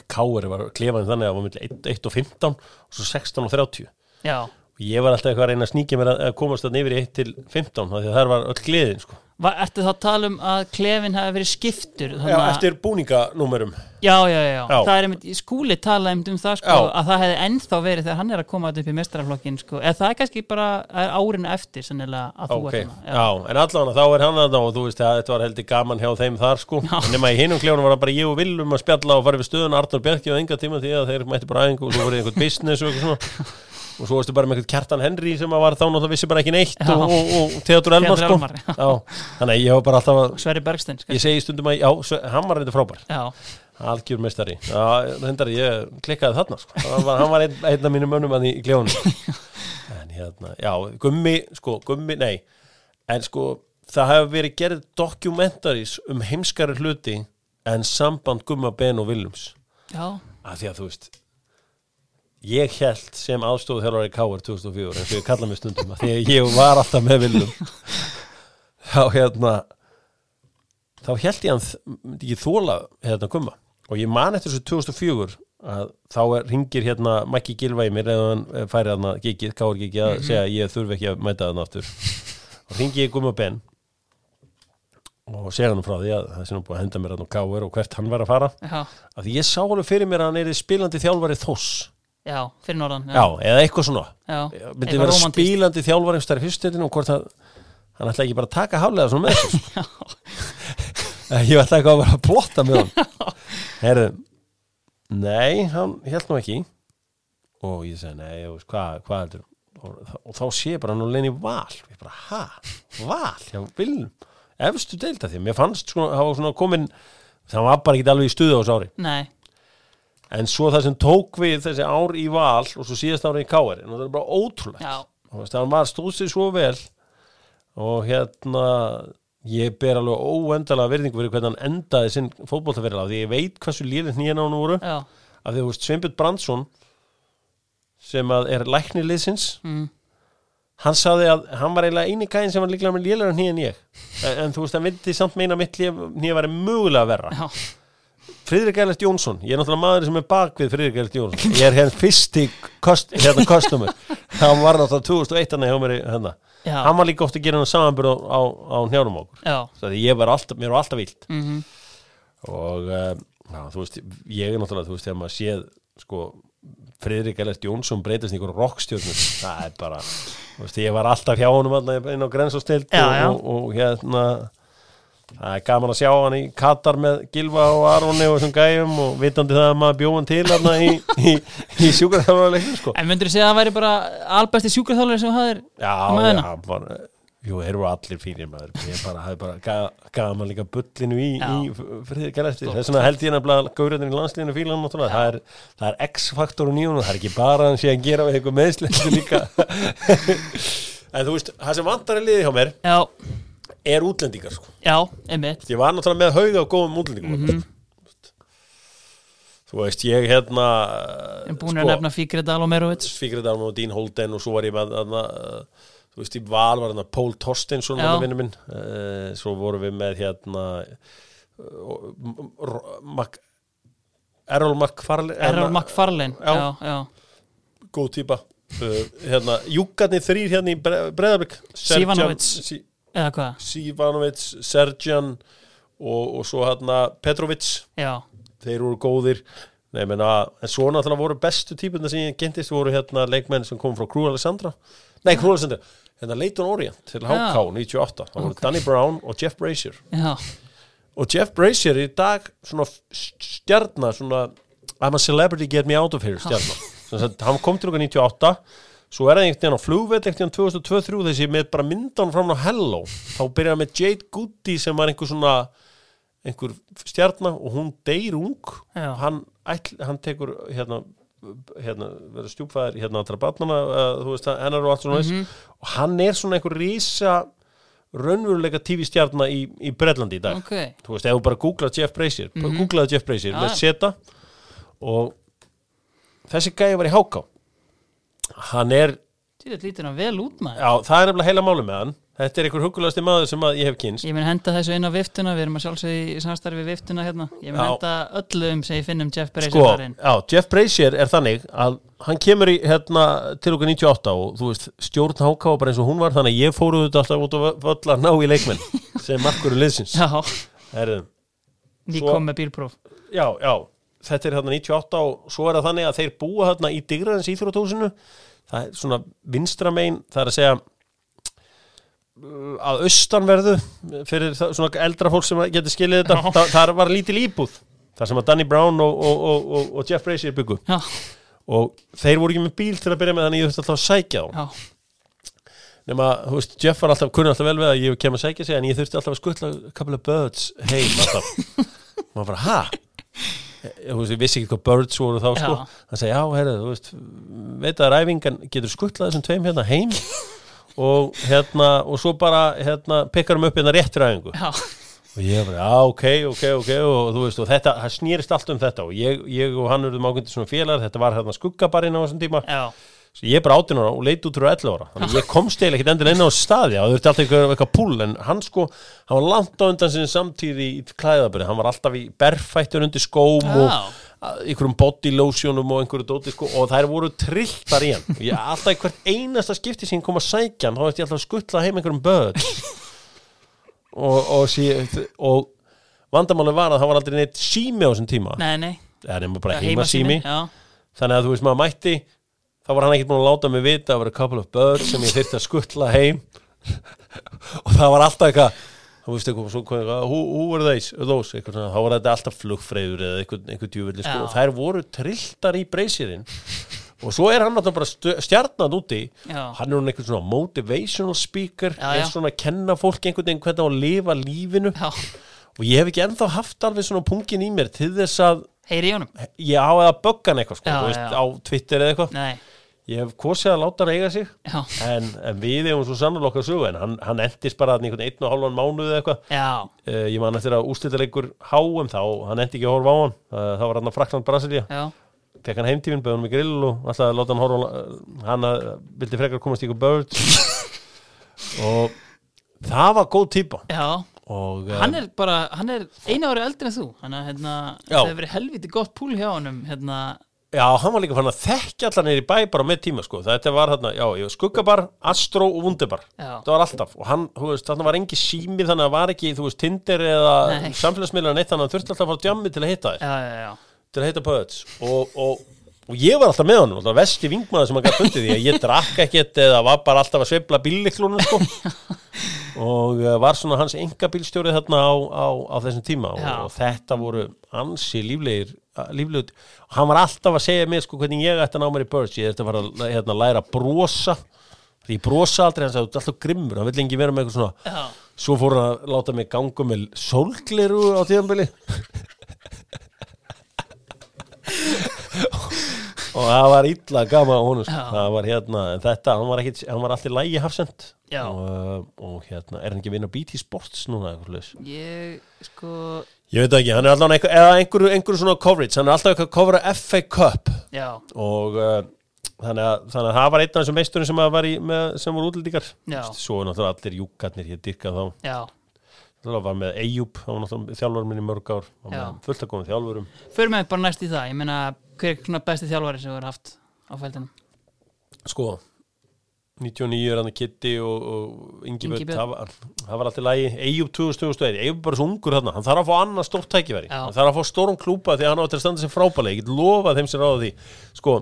Káur var klefaðin þannig að það var milli 1 1 og 15 og svo 16 og 30 Já, ég var alltaf eitthvað að reyna að sníkja mér að að komast þarna yfir í 1 til 15 af því að það var öll gleðin sko. Ertu þá að tala um að klefin hafi verið skiptur já, þannig að- eftir búninganúmerum já, já, já, já, Já. það er einmitt, skúli tala einmitt um það sko, Já. að það hefði ennþá verið þegar hann er að koma upp í mestaraflokkin sko, eða það er kannski bara er árinu eftir sennilega að þú ok, ert já. þarna. en allavega þá er hann þarna og þú veist að þetta var heldur gaman hjá þeim þar sko Já. en nema í hinum kljónum var það bara ég og Willum að spjalla og fara við stöðun Arnur Bjarki og enga tíma því að þeir mætti bara aðeins og svo voru einhvern business og eitthvað svona *laughs* og svo varstu bara með einhvern Kjartan Henry sem var þá náttúrulega vissi bara ekki neitt Já. og, og, og Theodor Elmar sko. Þannig að ég var bara alltaf að Sverri Bergstein ég segi stundum að já, hann var reynda frábær. Algjör mestari reyndar ég klikkaði þarna sko. hann var, hann var einn, einn af mínum mönnum að í, í kljónum *laughs* en hérna, já, gummi sko, gummi, nei. En sko, það hefur verið gerð documentaries um heimskari hluti en samband gumma Ben og Willums já, af því að þú veist ég held sem aðstóðu þjálfari K.R. 2004 eins og ég kalla mig stundum af því að ég var alltaf með Willum *laughs* þá hérna þá held ég að ekki þóla hérna gumma og ég man eftir þessu 2004 að þá er, ringir hérna Maggi Gilva í mér eða hann eh, færi hérna gigið, K.R. gigið að segja að ég þurfi ekki að mæta þarna aftur og ringi ég gumma Ben og segja hann frá því að það sé nú búið að henda mér á K.R. og hvert hann var að fara því ég sá alveg fyrir mér að hann er spilandi þjálfari þoss já, fyrir norðan já, eða eitthvað svona. Já. myndi Eitthvað vera rómantískt. spílandi þjálfari stær í fyrstutinu og hvort að hann ætla ekki bara að taka haflega svona með þessu *laughs* sko. ég ætla ekki að vera að plotta með hann herru nei, hann held nú ekki. Og ég segi, nei, þú veist, hvað hvað heldur? Og, og þá sé ég bara hann og leini val. Ég bara, ha, val já, viljum, efstu deilda því. Mér fannst svona, það var svona komin það var bara ekki alveg í stuðu á þessu ári. Nei, en svo það sem tók við þessi ár í val og svo síðast ári í káir en það er bara ótrúlegt. Hann var stóð sér svo vel og hérna ég ber alveg óendalega virðingu fyrir hvernig hann endaði sinn fótboltaferðila því ég veit hversu lýrið nýjan á hann voru. Já, af því þú veist Sveinbjörn Brandsson sem er læknir liðsins mm, hann saði að hann var eiginlega eini gæðin sem var líklega með lélæra nýja en ég. En, en þú veist, hann vildi samt meina mitt nýja væri mögulega verra. Já, Friðrik Eilert Jónsson, ég er náttúrulega maður sem er bak við Friðrik Eilert Jónsson. Ég er hérna fyrsti kost, hérna customer. *laughs* Hann var náttúrulega 2001 hann hjá mér í hérna. Já, hann var líka oft að gera hann samanbyrð á, á, á njánum okkur. Það er ég var alltaf, mér var alltaf vilt mhm, og um, já, þú veist, ég er náttúrulega þú veist, þegar maður séð sko, Friðrik Eilert Jónsson breytast í einhverjum rockstjörnum það er bara, veist, ég var alltaf hjá þarna inn á grensastild Já, og, og, og hérna það er gaman að sjá hann í Katar með Gilva og Aroni og þessum gæjum og vitandi það að maður bjóðan til hann í, í, í sjúkarþjálfarleiknum sko. en myndur þú segja að það væri bara albæsti sjúkraþjálfur sem hafðir Já, Með já, hana? hann var, jú, þeir eru allir fínir maður, ég bara, hafði bara ga- gaman líka bullinu í, Já. í fyrir gælæfti, þess vegna held ég nefnilega gaurinn í landslíðinu fílan náttúrulega, það er, það er X-faktorun í hún það er ekki bara hann sé að gera við eitthvað *laughs* líka *laughs* en þú veist, það sem vantar í liði hjá mér já, er útlendingar sko, já, einmitt. Ég var náttúrulega með hauga og góðum útlendingum Mhm. þú veist, ég hérna en búin að nefna Fíkri Dalomerovits Fíkriðarm og Dín Holden og svo var ég með þarna, uh, þú veist í val var hérna Pól Torsteinsson Já. hann vinnu minn. Uh, svo vorum við með hérna uh, Mac, Errol McFarlane Errol McFarlane Já. já, góð típa uh, hérna, Júkarnir þrýr hérna í Breðabrik Sivanovic. Eða hvað? Sivanovic, Serjan og, og svo hérna Petrovic. Já, þeir voru góðir. Nei, menna, en svo náttúrulega voru bestu típuna sem ég gentist voru hérna leikmenn sem kom frá Krú Alessandra nei, Krú Alessandra, hérna Leighton Orient til HK 98, það voru Danny Brown og Jeff Brazier já, og Jeff Brazier er í dag svona stjarnar svona I'm a celebrity get me out of here stjarnar hann kom til okkar 98 svo er það einhvern veginn á flugveit einhvern veginn 2023 þessi með bara myndan fram á Hello. Þá byrjaði með Jade Goody sem var einhver svona einhver stjarnar og hún deyr ung. Hann, hann tekur hérna hérna, verður stjúpfæðir hérna allra barnana, uh, þú veist það, hennar og allt svona mm og hann er svona einhver rísa raunveruleika TV-stjarnar í, í Bretlandi í dag. Ok. Þú veist, ef þú bara googla Jeff Brazier mm -hmm. googlaði Jeff Brazier Já, með seta og þessi gæði var í háká hann er, Þetta lítur hann vel út maður. Já, það er nefnilega heila máli með hann. Þetta er einhver hugulegasti maður sem ég hef kynst Ég mun henda þessu inn á viftuna, við erum að sjálfsögja í samstarfi viftuna hérna. Ég mun henda öllum sem ég finnum Jeff Brazier sko, þar inn. já, Jeff Brazier er þannig að hann kemur í, hérna, til okkur 98 og þú veist, stjórn háká bara eins og hún var þannig að ég fóruð þetta alltaf út og völl að ná í leikmenn *laughs* sem markur er liðsins. Já, Herðu, ný kom með bílpróf. Já, já, þetta er hérna 98 og svo er það þannig að þeir búa hérna í Digraðins íþrótúsinu það er svona vinstra megin það er að segja að austanverðu fyrir það, svona eldra fólk sem getur skilið þetta. Já. það, það var lítil íbúð þar sem að Danny Brown og, og, og, og, og Jeff Brazier byggu Já, og þeir voru ekki með bíl til að byrja með þannig ég þurfti alltaf að sækja þá. Nema, þú veist, Jeff var alltaf, kunni alltaf vel við að ég kem að sækja sig en ég þurfti alltaf að skutla a couple of birds heim alltaf. *laughs* Maður bara, ha? Þú veist, ég vissi ekki hvað birds voru þá sko. Hann segi, já, herri, þú veist veit að ræfingan getur skutlað þessum tveim hérna heim og hérna, og svo bara hérna, pekkar um upp hérna rétt ræfingu já, og ég bara, já, ok, ok, ok. Og þú veist, og þetta, það snýrist allt um þetta. Og ég, ég og hann eruðum ákvendi svona félagar. Þetta var hérna skuggabarinn á þessum tíma. Já, Svo ég er bara 18 ára og leit út fyrir 11 ára. Þannig ég komst eiginlega ekkert endilega inn á staði. Og það þurfti alltaf eitthvað, eitthvað púl en hann sko, hann var langt á undan sinni samtíði í klæðaböri, hann var alltaf í berfættur undir skóm og já, að- einhverjum body lotionum og einhverju dóti sko, og þær voru trilltar í hann. Og ég alltaf í hvert einasta skipti sem kom að sækja hann, þá veist ég alltaf að skuttla heim einhverjum börn og, og, sí, og vandamáli var að það var aldrei neitt sími á þessum tíma. Nei, nei. Eða þá var hann ekkert búin að láta mig vita að vera a couple of birds sem ég þyrfti að skuttla heim. Og það var alltaf eitthvað þú veist eitthvað, svo, who, who were these, those eitthvað, þá var þetta alltaf flugfreyður eða eitthvað, eitthvað djúvillig sko, Já. og þær voru trilltar í breysirinn og svo er hann náttúrulega bara stjarnan úti. Já. hann er hann eitthvað svona motivational speaker Já, er já. svona að kenna fólk einhvern veginn hvernig að lifa lífinu. Já, og ég hef ekki ennþá haft alveg svona pungin í mér til þess að heyri í honum? Ég á að bögga hann eitthvað sko, Já, veist, já. á Twitter eða eitthvað. Nei, ég hef kosið að láta hann eiga sig en, en við hefum svo sannlega okkar sögu en hann, hann endist bara einhvern einn og hálfan mánuð eða eitthvað. Uh, ég man eftir að úrslitaleikur háum þá, hann endi ekki að horfa á hann. Uh, það var hann að Frakland Brasilia fekk hann heimtífin, bauð hann með grill og alltaf láta hann horfa hann að vildi frekar komast í ykkur birds. *laughs* Og það var góð típa. Já, og uh, hann er bara, hann er einu ári eldri en þú Þannig að hérna, það hefur verið helviti gott púl hjá honum Hérna, Já, hann var líka fann að þekkja allan neyri bæ bara með tíma sko. Þetta var hérna, já, ég var skuggabar, Astro og. Já. Það var alltaf. Og hann, þú veist, þarna var engi sími þannig að það var ekki, þú veist, Tinder eða samfélagsmiðlar neitt þannig að hann þurfti alltaf að fara á djammi til að hitta þér. já, já, já Til að hitta Pöðs. Og, og, og ég var alltaf með honum, alltaf vesti vingmaður sem hann gætt fundið því að ég drakk ekkert eða var bara alltaf að sveifla bílliklunum sko. *laughs* og uh, var svona hans enga bílstjórið þarna á, á, á þessum tíma og, og þetta voru ansi líflegir líflegur, og hann var alltaf að segja mér sko hvernig ég ætti að ná mér í Birds. Ég ætti að fara að hérna, læra að brosa. Því ég brosa aldrei, hann sagði, alltaf grimmur hann vill engi vera með eitthvað svona. Já, svo fór hann að láta mig ganga með sólgliru á tíðanbili *laughs* og það var illa gama á. Já. það var hérna, þetta, hann var, ekki, hann var alltaf lægi hafsend. Og, og hérna, er hann ekki að vinna BT Sports núna ég, sko ég veit ekki, hann er alltaf einhver, eða einhverju, einhverju svona coverage, hann er alltaf eitthvað að covera FA Cup. Já, og uh, þannig, að, þannig að það var einn af þessum meisturinn sem var í, útlendingar. Já. svo er náttúrulega allir júkarnir, ég dyrka þá. Já. Það var með Eyjúb, það var náttúrulega þjálfur minn í mörg ár, það var fullt að koma þjálfurum. Fyrir mig bara næst í það, ég meina hver er svona besti þjálfari sem þú hefur haft á fældinum Sko, 99 er hann að Kitty og, og Ingi Björn, það, það var alltaf lægi, Eyjúb 2001, Eyjúb er bara svo ungur þarna, hann þarf að fá annað stórt tækifæri, hann þarf að fá stórum klúpa því hann á eftir að standa sem frábælega, ég get lofað þeim sem ráða því, sko,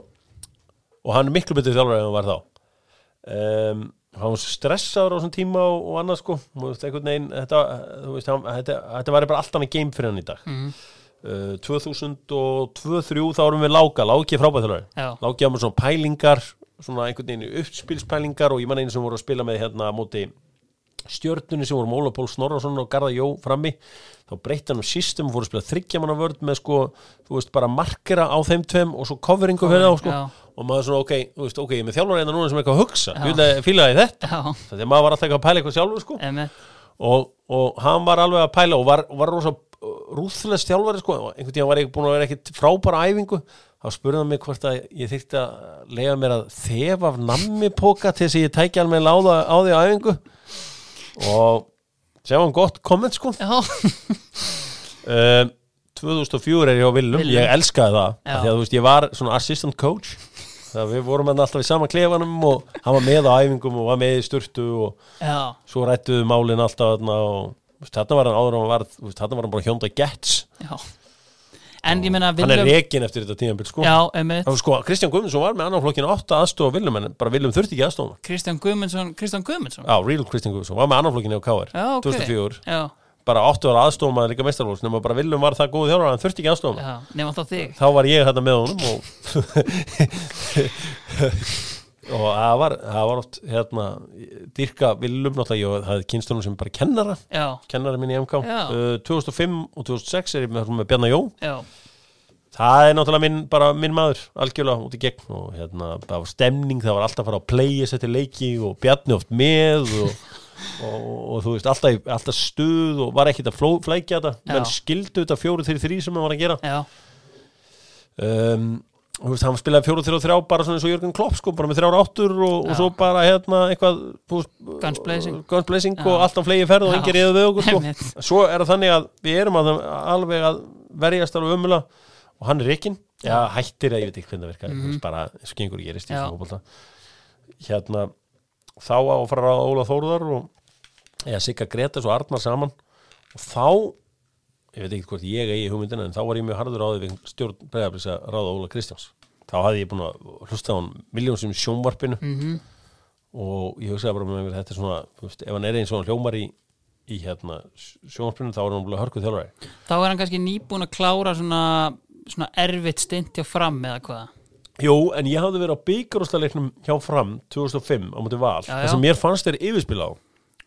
og hann er miklu betur þjálfur en hann var þá. Um, hann var stressaður á þessum tíma og, og annað sko, þú veist, einhvern veginn, þetta, veist, hann, þetta, þetta var bara allt annað game fyrir hann í dag. mm. Uh, 2002-2003 þá erum við Láka, Láki er frábæðþjálfari Já, Láki á með svona pælingar svona einhvern veginn uppspilspælingar og ég man einu sem voru að spila með hérna móti stjörnunni sem voru Móla Pól Snorrason og Garða Jó frammi. Þá breytti hann um system og fóru að spila þryggjamanna vörd með sko, þú veist, bara markera á þeim tveim og svo coveringu fyrir þá sko. Já, og maður svona, ok, þú veist, ok, ég er með þjálfur einna núna sem er eitthvað að hugsa, í þetta. Því að maður var alltaf eitthvað að pæla eitthvað sjálfur sko. Og, og hann var alveg að pæla og var, var rosa rúðlega stjálfari sko, einhvern tíðan var ég búin að vera ekkit frábæra æfingu. Þá spurði hann mig hvort að ég þyrfti að lega mér að þefa af nammipoka til þess að ég tæki alveg láða á því æfingu. Og sem var gott komment sko. Um, *laughs* 2004 er ég á Willum, Willum. ég elskaði það. Því að þú veist ég var svona assistant coach. Það við vorum hann alltaf í sama klefanum og hann var með á æfingum og var með í sturtu og já, svo rættuðu málin alltaf og þarna var hann áður var þú veist, þarna var hann bara hjónda gets já. En ég meina hann er rekin eftir þetta tíðanbíl sko. Já, emitt Það var sko, Kristján Guðmundsson var með annan flokkin 8 aðstofa Willum en bara Willum þurfti ekki aðstofa Kristján Guðmundsson Kristján Guðmundsson? Já, real Kristján Guðmundsson var með annan flokkin á KR Já, ok. 2004, Já, bara 8 ára aðstofa maður líka mestarflokks nema bara Willum var það góð að hann þurfti ekki aðstofa já, nefn alltaf þig. Þá var ég hérna með honum og *laughs* og það var, það var oft hérna, dyrka Willum náttúrulega, ég hafði kynst honum sem bara kennara Já, kennara minn í MK uh, 2005 og 2006 er ég með, með Bjarnar Jó. Já, það er náttúrulega minn, bara minn maður algjörlega út í gegn og hérna það var stemning, það var alltaf að fara að playa setja leiki og Bjarni oft með og, *laughs* og, og þú veist, alltaf, alltaf stuð og var ekkit að fló, flækja þetta. Menn skildu þetta fjóru þrý þrý sem hann var að gera. Já, um, og veist, hann spilaði fjóru þrjá þrjá bara svona eins og Jörgen Klopp sko, bara með þrjára áttur og, og svo bara hérna eitthvað Guns blazing. Guns blazing og alltaf flegi ferð og engir eða við okkur sko. Svo er það þannig að við erum að, alveg að verjast alveg umula og hann er reikinn já, hættir að ég veit ekki hvernig það virkar mm bara eins og gengur gerist í Já. fótbolta. Hérna þá á að fara að Óla Þórðar og eða Sigga Gretas og Arnar saman. Og þá ég veit ekki hvort ég eigi hugmyndina en þá var ég mjög harður á því við stjórn bregðarblis að ráða Óla Kristjáns. Þá hafði ég búin að hlusta á hann miljón sem sjónvarpinu. Mm og ég hugsaði bara með mér þetta er svona, veist, ef hann er einn svona hljómar í, í hérna sjónvarpinu þá er hann bara hörkuð þjálfari. Þá er hann kannski nýbúin að klára svona, svona erfitt stint hjá fram eða hvað? Jú, en ég hafði verið á byggarústaleiknum hjá Fram 2005 á móti val. Já. sem mér fannst þeir yfirspila á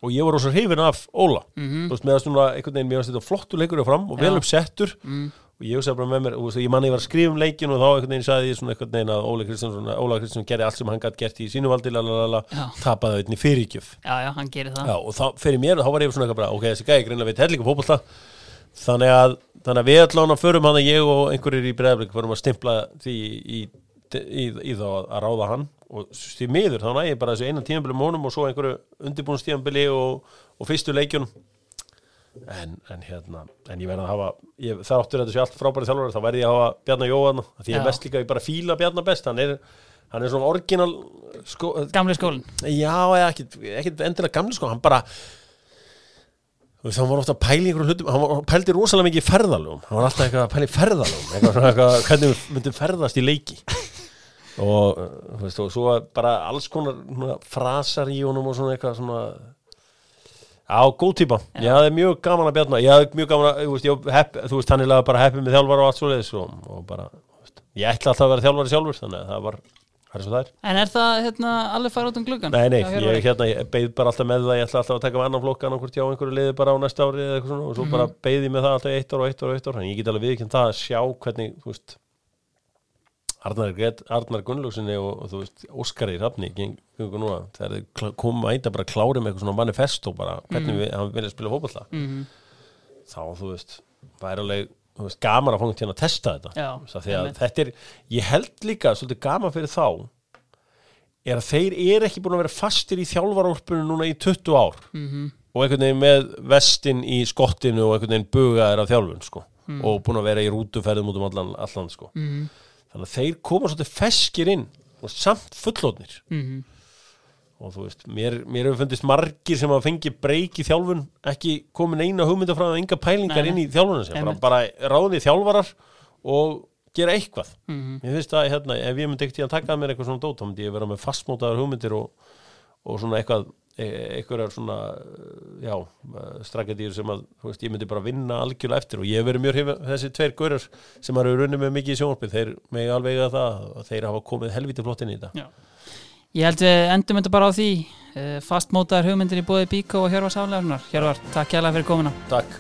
og ég var rosa hrifin af Óla Mhm. þú veist, meðan svona einhvern veginn mér fannst þetta flottur leikur Fram og vel Já. upp settur mm. og ég hugsaði bara með mér, og, ég manni ég var að skrifa um leikin og þá einhvern veginn sagði ég svona einhvern veginn að Óla Kristjánsson, Óla Kristjánsson gerði allt sem hann gætt gert í sínu valdi, lalala, Já. tapaði þetta í fyrirgjöf já, já, hann gerir það Já, og þá fyrir mér, þá var ég svona eitthvað bara, ok, þessi gæði greinlega veit hellinga fótbolta þannig að, þannig að við allan að förum hann að ég og einhverjir í breðablik förum að stimpla því í, í, í, þá að, að ráða hann. Og því miður, þá næði ég bara þessu einan tímabili mónum og svo einhverju undirbúnstímabili og, og fyrstu leikjunum. En, en hérna en ég verði að hafa, ég, það áttur þetta sé allt frábæri þjálfur, þá verði ég að hafa Bjarnar Jóhann því ég er mest líka, ég bara fíla Bjarnar best. Hann er, hann er svona orginal sko, gamli skólin Já, eða ekkit, ekkit endilega gamli sko, hann bara hann var ofta að pæla í einhverjum hlutum hann pældi rosalega mikið í ferðalögum. Hann var alltaf eitthvað að pæla í ferðalögum eitthvað svona eitthvað, hvernig myndum ferðast í leiki og þú veist, og svo bara alls konar frasar í honum og svona eitthvað svona Já, góð típa, Já. ég hafði mjög gaman að bjarna. Ég hafði mjög gaman að, þú veist, hepp, þú veist hann er bara heppið með þjálfar og allt svo leiðis og, og bara, veist, ég ætla alltaf að vera þjálfari sjálfur þannig að það var, er er. En er það hérna, alveg fara út um gluggan Nei, nei, Já, ég, hérna, ég beið bara alltaf með það, ég ætla alltaf að taka með annan flokk annarkvort hjá einhverju liði bara á næsta ári eða eitthvað svona og svo bara beið ég með það alltaf eitt ár og eitt ár og eitt ár en ég get alveg viðkjönd það að sjá hvernig, þú veist Arnar, Gunnlausinni og, og þú veist, Óskari Rafni þegar þið koma að bara klári með eitthvað svona manifesto bara hvernig við, hann vilja spila fótballa Mhm. þá, þú veist, væri alveg veist, gaman að fanga til að testa þetta einmitt. þetta er, ég held líka svolítið gaman fyrir þá er að þeir eru ekki búin að vera fastir í þjálfarólpunum núna í 20 ár Mhm. og einhvern veginn með vestin í skottinu og einhvern veginn bugaðir af þjálfun sko. og búin að vera í rútuferðum út um allan, allan sko. Þannig að þeir koma svolítið feskir inn og samt fullóðnir Mhm. og þú veist, mér, mér hefur fundist margir sem að fengi breyk í þjálfun ekki komin eina hugmynda frá það enga pælingar Nei, inn í þjálfunum sem bara, bara ráðni þjálfarar og gera eitthvað Mhm. Mér finnst að hérna, ef ég myndi ekkert í að taka að mér eitthvað svona dót, þá myndi ég vera með fastmótaðar hugmyndir og, og svona eitthvað e- eitthvað svona eh, já, strakadýr sem að þú veist, ég myndi bara vinna algjörlega eftir og ég verið mjög hrifin þessi tveir gaurar sem eru runnið með mikið í sjónvarpið, þeir megi alveg að það og þeir hafa komið helviti flott inn í þetta. Já. Ég held við endum þetta bara á því fastmótaðar hugmyndir í bóði Bíkó og Hjörvar Sálegarnar Hjörvar, takk kjærlega fyrir komuna. Takk